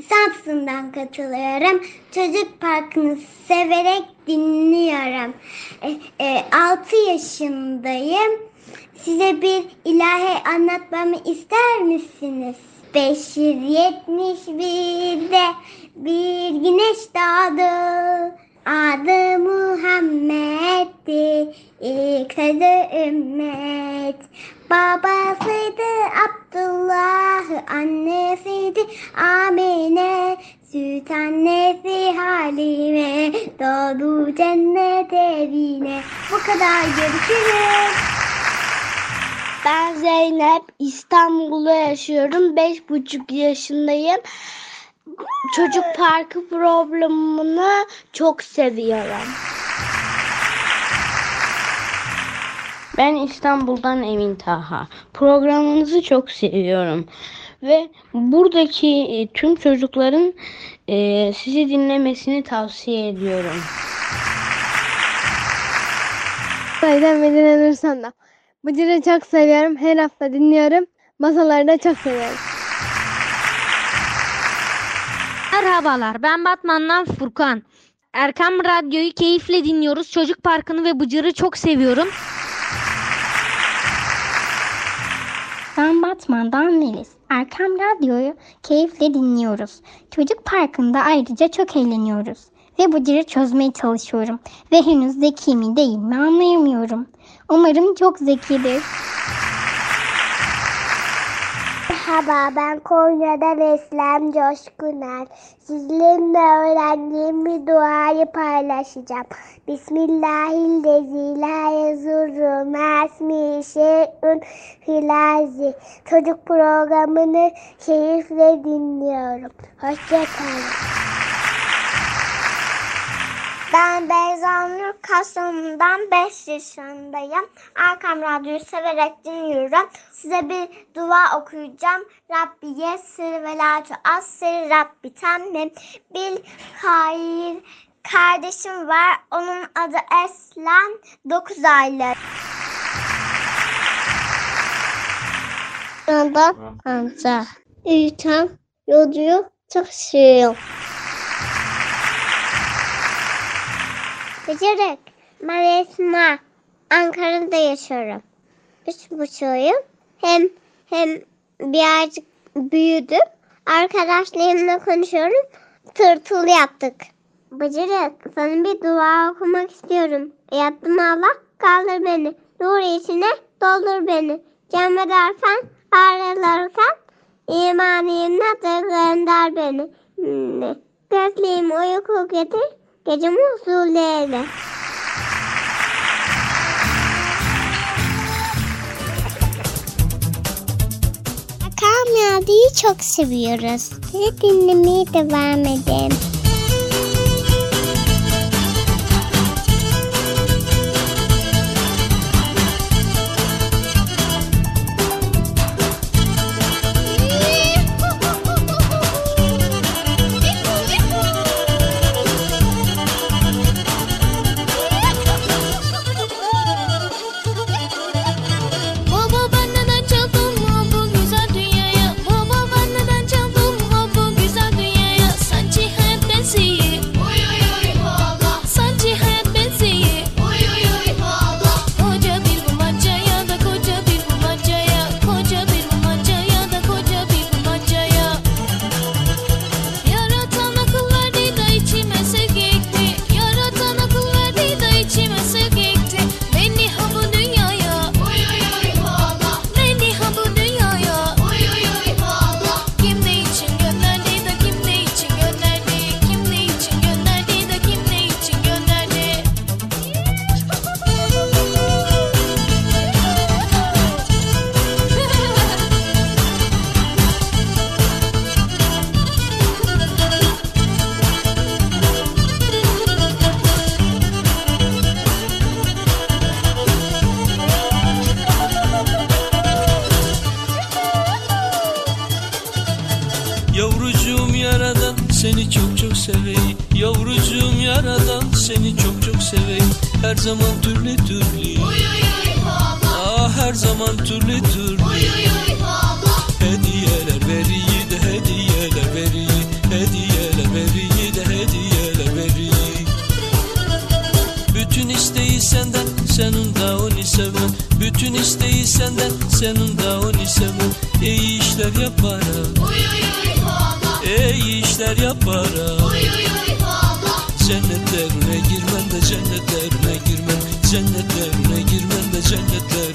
M: Samsun'dan katılıyorum. Çocuk Parkı'nı severek dinliyorum. E, e, 6 yaşındayım. Size bir ilahi anlatmamı ister misiniz? 571'de bir güneş doğdu. Adı Muhammed'di. İlk sözü ümmet. Babasıydı Abdullah, annesiydi Amine. Süt annesi Halime, doğdu cennet evine. Bu kadar görüşürüz.
F: Ben Zeynep, İstanbul'da yaşıyorum. Beş buçuk yaşındayım. Çocuk parkı programını çok seviyorum.
O: Ben İstanbul'dan Emin Taha. Programınızı çok seviyorum. Ve buradaki e, tüm çocukların e, sizi dinlemesini tavsiye ediyorum.
P: Saydan Medine Nursan'da. Bıcır'ı çok seviyorum. Her hafta dinliyorum. Masaları da çok seviyorum.
Q: Merhabalar ben Batman'dan Furkan. Erkam Radyo'yu keyifle dinliyoruz. Çocuk Parkı'nı ve Bıcır'ı çok seviyorum.
R: Ben Batman'dan Melis. Erkam Radyo'yu keyifle dinliyoruz. Çocuk Parkı'nda ayrıca çok eğleniyoruz. Ve Bıcır'ı çözmeye çalışıyorum. Ve henüz zeki mi değil mi anlayamıyorum. Umarım çok zekidir.
M: Merhaba ben Konya'dan Eslem Coşkuner. Sizinle öğrendiğim bir duayı paylaşacağım. Bismillahirrahmanirrahim. Mesmi şey'ün filazi. Çocuk programını keyifle dinliyorum. Hoşçakalın. Ben Beyza Nur Kastamonu'dan 5 yaşındayım. Arkam Radyo'yu severek dinliyorum. Size bir dua okuyacağım. Rabbiye sır ve latu as sır Rabbi temmim. Bil hayır kardeşim var. Onun adı Eslem. 9 aylık. Neden Hamza? İlten yolcuyu çok Bıcırık. Ben Esma. Ankara'da yaşıyorum. Üç buçuğuyum. Hem hem birazcık büyüdüm. Arkadaşlarımla konuşuyorum. Tırtıl yaptık. Bıcırık sana bir dua okumak istiyorum. Yattım Allah kaldır beni. Nur içine doldur beni. Cem edersen ayrılırsan imanimle de gönder beni. Hmm. Gözlüğüm uyku getir. Gecemi huzurlu eyle. Kamyadi'yi çok seviyoruz. Sizi dinlemeye devam edelim.
S: İşler yaparak Cennetlerine girmem de cennetlerine girmem. Cennetlerine girmem de girmem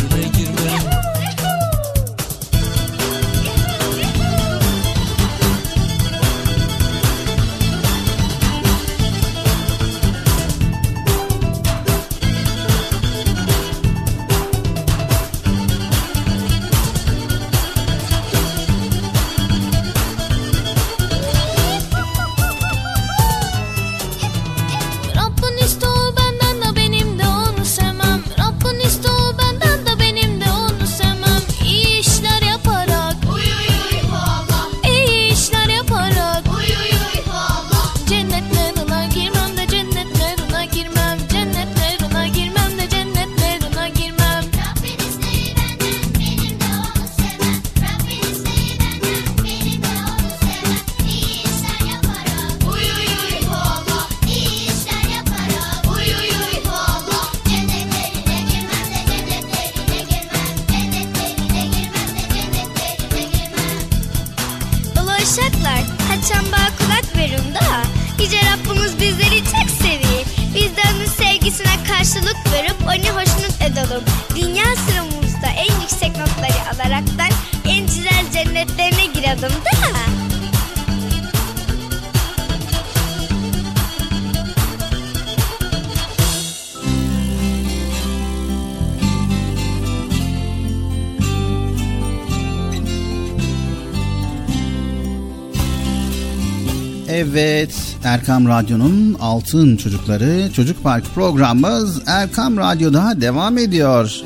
D: Erkam Radyo'nun Altın Çocukları Çocuk Park programımız Erkam Radyo'da devam ediyor.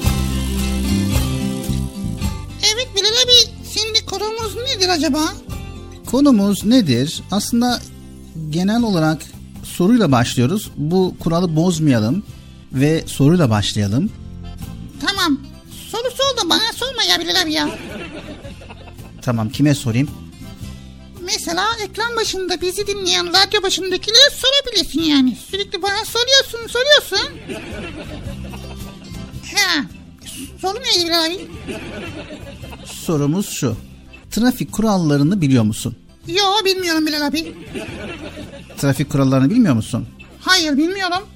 E: Evet Bilal abi şimdi konumuz nedir acaba?
D: Konumuz nedir? Aslında genel olarak soruyla başlıyoruz. Bu kuralı bozmayalım ve soruyla başlayalım.
E: Tamam. Soru sor da bana sorma ya Bilal abi ya.
D: Tamam, kime sorayım?
E: Ekran başında bizi dinleyen radyo başındakilere sorabilirsin yani. Sürekli bana soruyorsun soruyorsun. Ha. Soru neydi abi?
D: Sorumuz şu. Trafik kurallarını biliyor musun?
E: Yo bilmiyorum Bilal abi.
D: Trafik kurallarını bilmiyor musun?
E: Hayır bilmiyorum.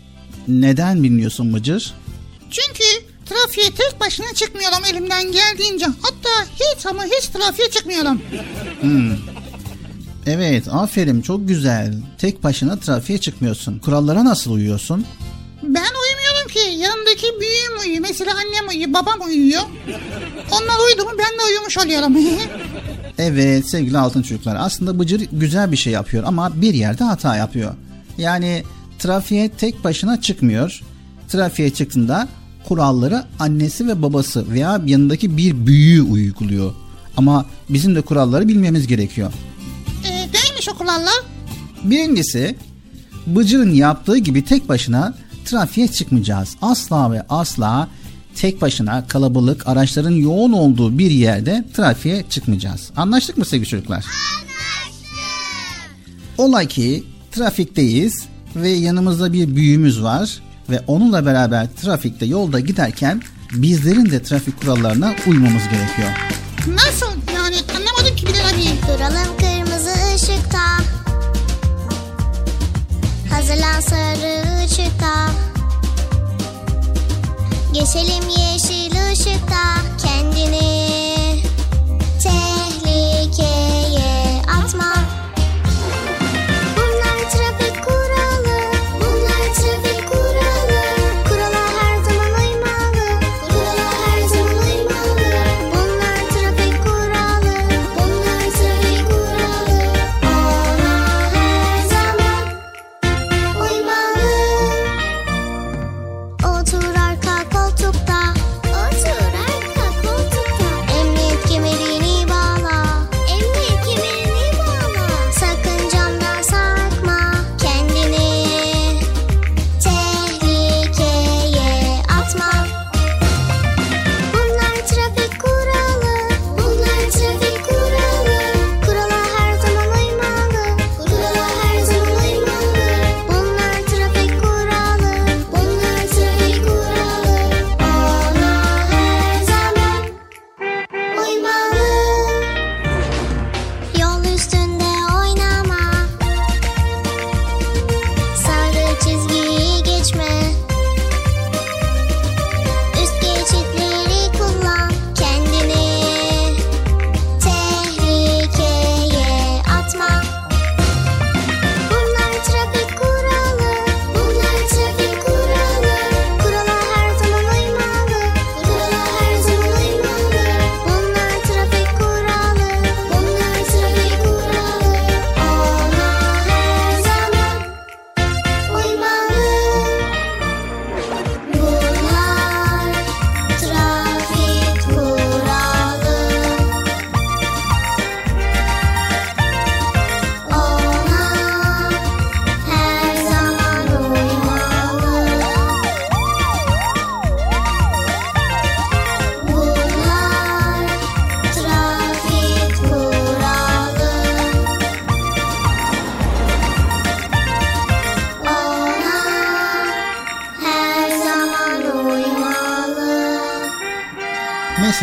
D: Neden bilmiyorsun Bıcır?
E: Çünkü trafiğe tek başına çıkmıyorum elimden geldiğince. Hatta hiç ama hiç trafiğe çıkmıyorum.
D: Hmm. Evet, aferin çok güzel. Tek başına trafiğe çıkmıyorsun. Kurallara nasıl uyuyorsun?
E: Ben uyumuyorum ki. Yanımdaki büyüğüm uyuyor. Mesela annem uyuyor, babam uyuyor. Onlar uyudu mu ben de uyumuş oluyorum.
D: Evet sevgili altın çocuklar aslında Bıcır güzel bir şey yapıyor ama bir yerde hata yapıyor. Yani trafiğe tek başına çıkmıyor. Trafiğe çıktığında kuralları annesi ve babası veya yanındaki bir büyüğü uyguluyor. Ama bizim de kuralları bilmemiz gerekiyor.
E: E, neymiş o kurallar?
D: Birincisi Bıcır'ın yaptığı gibi tek başına trafiğe çıkmayacağız. Asla ve asla tek başına kalabalık araçların yoğun olduğu bir yerde trafiğe çıkmayacağız. Anlaştık mı sevgili çocuklar? Ola ki trafikteyiz ve yanımızda bir büyüğümüz var ve onunla beraber trafikte yolda giderken bizlerin de trafik kurallarına uymamız gerekiyor.
E: Nasıl yani anlamadım ki Bilal abi.
M: Duralım kırmızı Hazırlan sarı ışıkta Geçelim yeşil ışıkta Kendini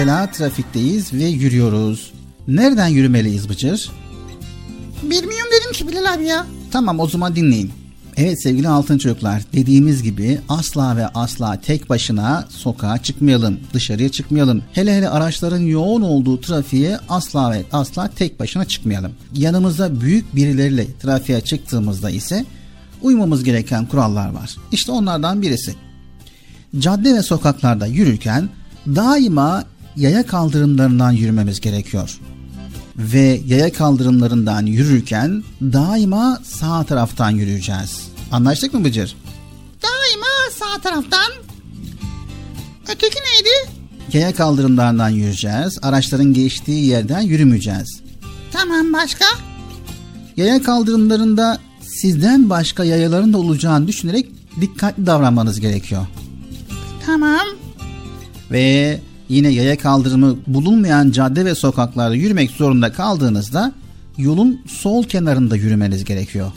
D: Mesela trafikteyiz ve yürüyoruz. Nereden yürümeliyiz Bıcır?
E: Bilmiyorum dedim ki Bilal abi ya.
D: Tamam o zaman dinleyin. Evet sevgili altın çocuklar dediğimiz gibi asla ve asla tek başına sokağa çıkmayalım, dışarıya çıkmayalım. Hele hele araçların yoğun olduğu trafiğe asla ve asla tek başına çıkmayalım. Yanımızda büyük birileriyle trafiğe çıktığımızda ise uymamız gereken kurallar var. İşte onlardan birisi. Cadde ve sokaklarda yürürken daima yaya kaldırımlarından yürümemiz gerekiyor ve yaya kaldırımlarından yürürken daima sağ taraftan yürüyeceğiz. Anlaştık mı Bıcır?
E: Daima sağ taraftan. Öteki neydi?
D: Yaya kaldırımlarından yürüyeceğiz. Araçların geçtiği yerden yürümeyeceğiz.
E: Tamam başka?
D: Yaya kaldırımlarında sizden başka yayaların da olacağını düşünerek dikkatli davranmanız gerekiyor.
E: Tamam.
D: Ve yine yaya kaldırımı bulunmayan cadde ve sokaklarda yürümek zorunda kaldığınızda yolun sol kenarında yürümeniz gerekiyor.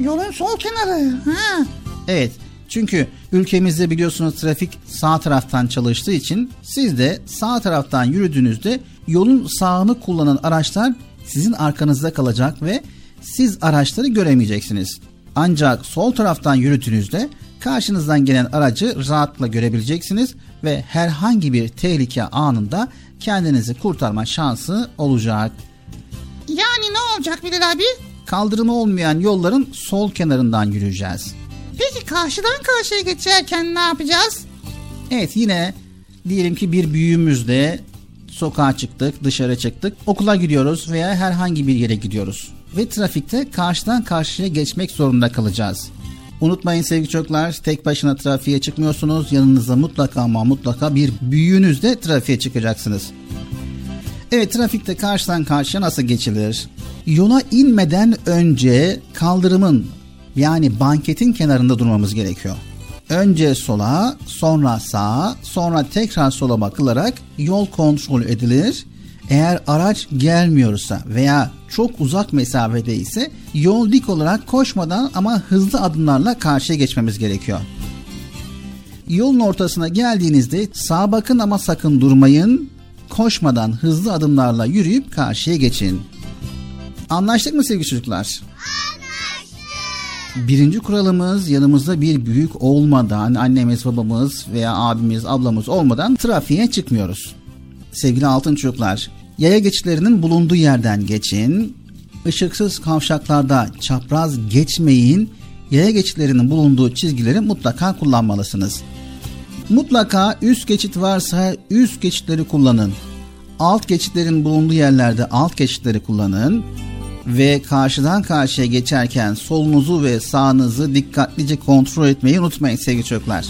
E: Yolun sol kenarı. Ha.
D: Evet çünkü ülkemizde biliyorsunuz trafik sağ taraftan çalıştığı için siz de sağ taraftan yürüdüğünüzde yolun sağını kullanan araçlar sizin arkanızda kalacak ve siz araçları göremeyeceksiniz. Ancak sol taraftan yürüdüğünüzde karşınızdan gelen aracı rahatla görebileceksiniz ve herhangi bir tehlike anında kendinizi kurtarma şansı olacak.
E: Yani ne olacak Bilal abi?
D: Kaldırımı olmayan yolların sol kenarından yürüyeceğiz.
E: Peki karşıdan karşıya geçerken ne yapacağız?
D: Evet yine diyelim ki bir büyüğümüzle sokağa çıktık, dışarı çıktık, okula gidiyoruz veya herhangi bir yere gidiyoruz. Ve trafikte karşıdan karşıya geçmek zorunda kalacağız. Unutmayın sevgili çocuklar tek başına trafiğe çıkmıyorsunuz. Yanınızda mutlaka ama mutlaka bir büyüğünüzle trafiğe çıkacaksınız. Evet trafikte karşıdan karşıya nasıl geçilir? Yola inmeden önce kaldırımın yani banketin kenarında durmamız gerekiyor. Önce sola, sonra sağa, sonra tekrar sola bakılarak yol kontrol edilir. Eğer araç gelmiyorsa veya çok uzak mesafede ise yol dik olarak koşmadan ama hızlı adımlarla karşıya geçmemiz gerekiyor. Yolun ortasına geldiğinizde sağa bakın ama sakın durmayın. Koşmadan hızlı adımlarla yürüyüp karşıya geçin. Anlaştık mı sevgili çocuklar? Birinci kuralımız yanımızda bir büyük olmadan annemiz babamız veya abimiz ablamız olmadan trafiğe çıkmıyoruz. Sevgili altın çocuklar yaya geçitlerinin bulunduğu yerden geçin. Işıksız kavşaklarda çapraz geçmeyin. Yaya geçitlerinin bulunduğu çizgileri mutlaka kullanmalısınız. Mutlaka üst geçit varsa üst geçitleri kullanın. Alt geçitlerin bulunduğu yerlerde alt geçitleri kullanın ve karşıdan karşıya geçerken solunuzu ve sağınızı dikkatlice kontrol etmeyi unutmayın sevgili çocuklar.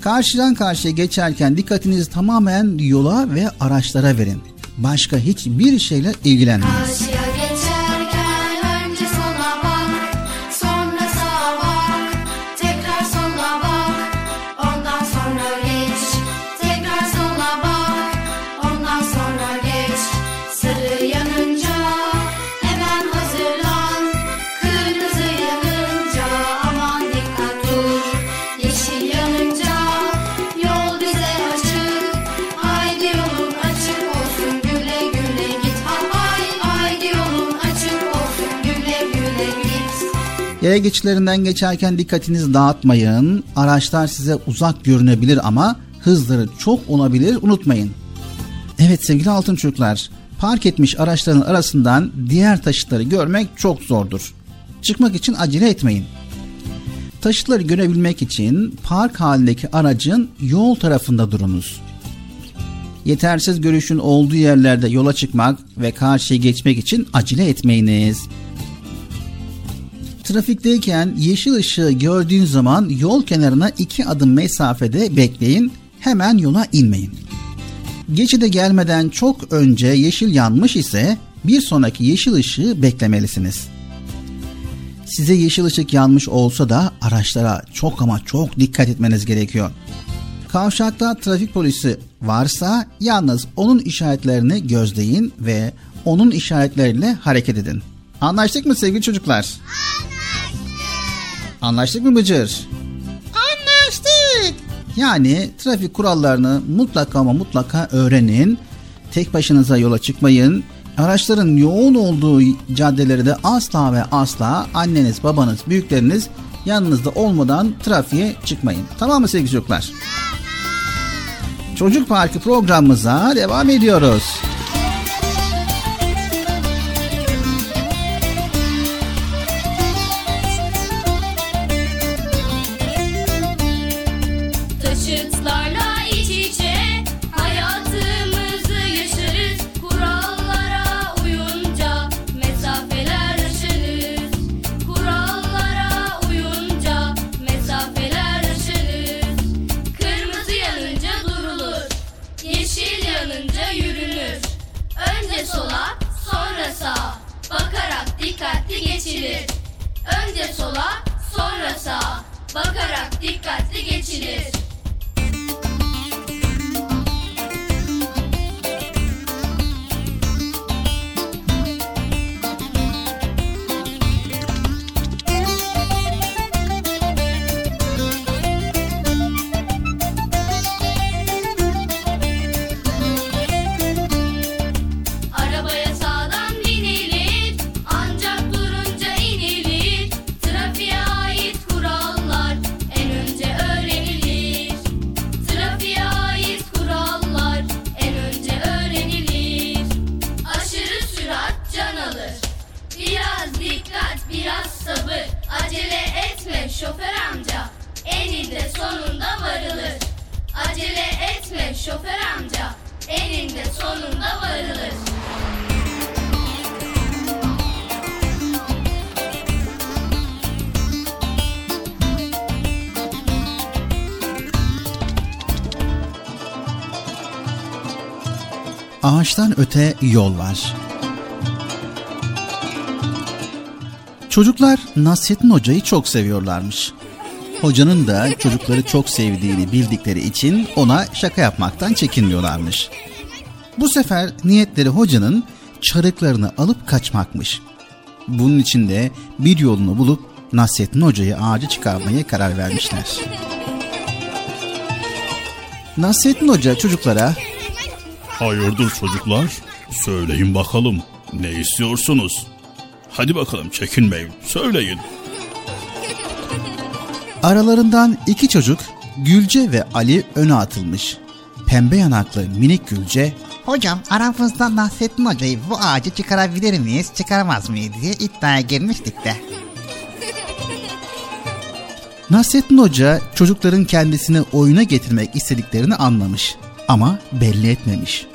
D: Karşıdan karşıya geçerken dikkatinizi tamamen yola ve araçlara verin. Başka hiçbir şeyle ilgilenmeyin. Yaya geçitlerinden geçerken dikkatinizi dağıtmayın. Araçlar size uzak görünebilir ama hızları çok olabilir unutmayın. Evet sevgili altın çocuklar, park etmiş araçların arasından diğer taşıtları görmek çok zordur. Çıkmak için acele etmeyin. Taşıtları görebilmek için park halindeki aracın yol tarafında durunuz. Yetersiz görüşün olduğu yerlerde yola çıkmak ve karşıya geçmek için acele etmeyiniz. Trafikteyken yeşil ışığı gördüğün zaman yol kenarına iki adım mesafede bekleyin, hemen yola inmeyin. Geçide gelmeden çok önce yeşil yanmış ise bir sonraki yeşil ışığı beklemelisiniz. Size yeşil ışık yanmış olsa da araçlara çok ama çok dikkat etmeniz gerekiyor. Kavşakta trafik polisi varsa yalnız onun işaretlerini gözleyin ve onun işaretleriyle hareket edin. Anlaştık mı sevgili çocuklar? Anlaştık mı Bıcır?
E: Anlaştık.
D: Yani trafik kurallarını mutlaka ama mutlaka öğrenin. Tek başınıza yola çıkmayın. Araçların yoğun olduğu caddeleri de asla ve asla anneniz, babanız, büyükleriniz yanınızda olmadan trafiğe çıkmayın. Tamam mı sevgili çocuklar? Çocuk Parkı programımıza devam ediyoruz. Ağaçtan öte yol var. Çocuklar Nasrettin Hoca'yı çok seviyorlarmış. Hocanın da çocukları çok sevdiğini bildikleri için ona şaka yapmaktan çekinmiyorlarmış. Bu sefer niyetleri hocanın çarıklarını alıp kaçmakmış. Bunun için de bir yolunu bulup Nasrettin Hoca'yı ağaca çıkarmaya karar vermişler. Nasrettin Hoca çocuklara
G: Hayırdır çocuklar? Söyleyin bakalım. Ne istiyorsunuz? Hadi bakalım çekinmeyin. Söyleyin.
D: Aralarından iki çocuk Gülce ve Ali öne atılmış. Pembe yanaklı minik Gülce
E: Hocam aramızda Nasrettin Hoca'yı bu ağacı çıkarabilir miyiz, çıkaramaz mıyız diye iddiaya girmiştik de.
D: Nasrettin Hoca çocukların kendisini oyuna getirmek istediklerini anlamış ama belli etmemiş.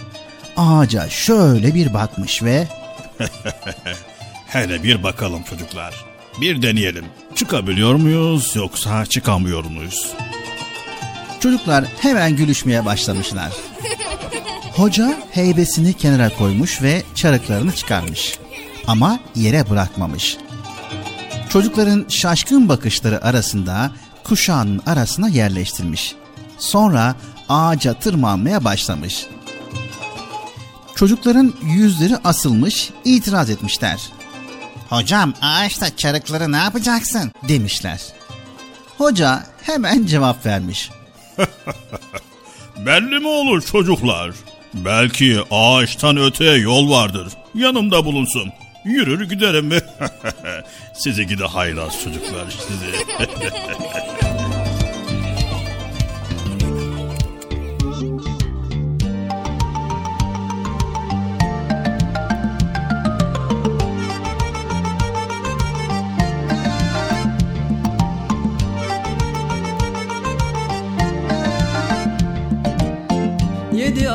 D: Ağaca şöyle bir bakmış ve
G: Hele bir bakalım çocuklar. Bir deneyelim. Çıkabiliyor muyuz yoksa çıkamıyor muyuz?
D: çocuklar hemen gülüşmeye başlamışlar. Hoca heybesini kenara koymuş ve çarıklarını çıkarmış. Ama yere bırakmamış. Çocukların şaşkın bakışları arasında kuşağının arasına yerleştirmiş. Sonra ağaca tırmanmaya başlamış. Çocukların yüzleri asılmış, itiraz etmişler.
E: Hocam ağaçta çarıkları ne yapacaksın?
D: Demişler. Hoca hemen cevap vermiş.
G: Belli mi olur çocuklar? Belki ağaçtan öteye yol vardır. Yanımda bulunsun. Yürür giderim mi? sizi gide haylaz çocuklar sizi.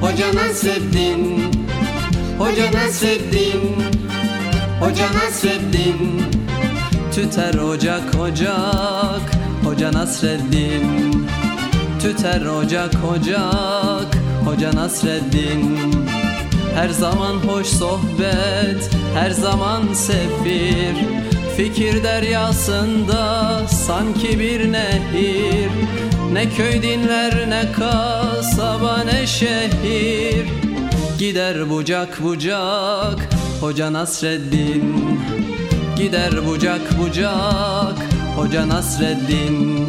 T: Hoca Nasreddin Hoca Nasreddin Hoca Nasreddin Tüter ocak ocak Hoca Nasreddin. Tüter ocak ocak Hoca Nasreddin. Her zaman hoş sohbet Her zaman sefir Fikir deryasında sanki bir nehir. Ne köy dinler ne kasaba ne şehir. Gider bucak bucak Hoca Nasreddin. Gider bucak bucak Hoca Nasreddin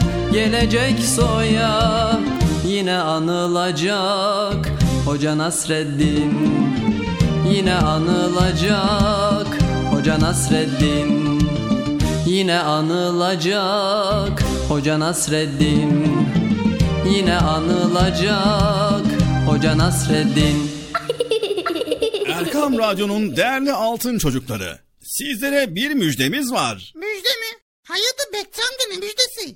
T: gelecek soya Yine anılacak Hoca Nasreddin Yine anılacak Hoca Nasreddin Yine anılacak Hoca Nasreddin Yine anılacak Hoca Nasreddin
G: Erkam Radyo'nun değerli altın çocukları. Sizlere bir müjdemiz var.
E: Müjde mi? Hayırdır Bekçi amca ne müjdesi?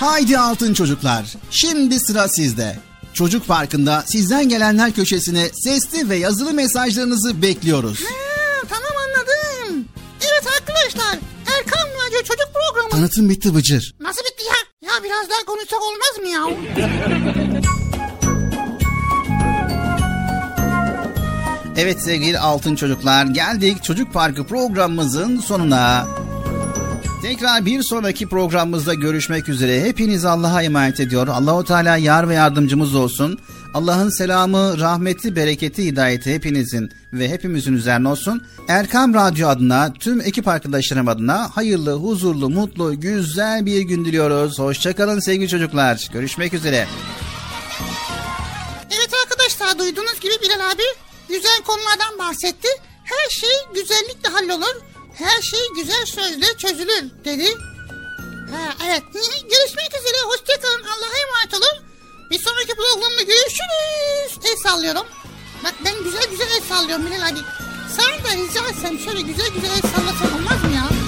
D: Haydi altın çocuklar, şimdi sıra sizde. Çocuk Parkı'nda sizden gelenler köşesine sesli ve yazılı mesajlarınızı bekliyoruz.
U: Ha, tamam anladım. Evet arkadaşlar Erkan Radyo Çocuk Programı.
D: Tanıtım bitti Bıcır.
U: Nasıl bitti ya? Ya biraz daha konuşsak olmaz mı ya?
D: Evet sevgili altın çocuklar geldik Çocuk Parkı programımızın sonuna. Tekrar bir sonraki programımızda görüşmek üzere. Hepiniz Allah'a emanet ediyor. Allahu Teala yar ve yardımcımız olsun. Allah'ın selamı, rahmeti, bereketi, hidayeti hepinizin ve hepimizin üzerine olsun. Erkam Radyo adına, tüm ekip arkadaşlarım adına hayırlı, huzurlu, mutlu, güzel bir gün diliyoruz. Hoşçakalın sevgili çocuklar. Görüşmek üzere.
U: Evet arkadaşlar duyduğunuz gibi Bilal abi güzel konulardan bahsetti. Her şey güzellikle hallolur. Her şey güzel sözle çözülür dedi. Ha, evet görüşmek üzere hoşçakalın Allah'a emanet olun. Bir sonraki programda görüşürüz. El sallıyorum. Bak ben güzel güzel el sallıyorum Bilal abi. Sen de rica etsem şöyle güzel güzel el sallasan olmaz mı ya?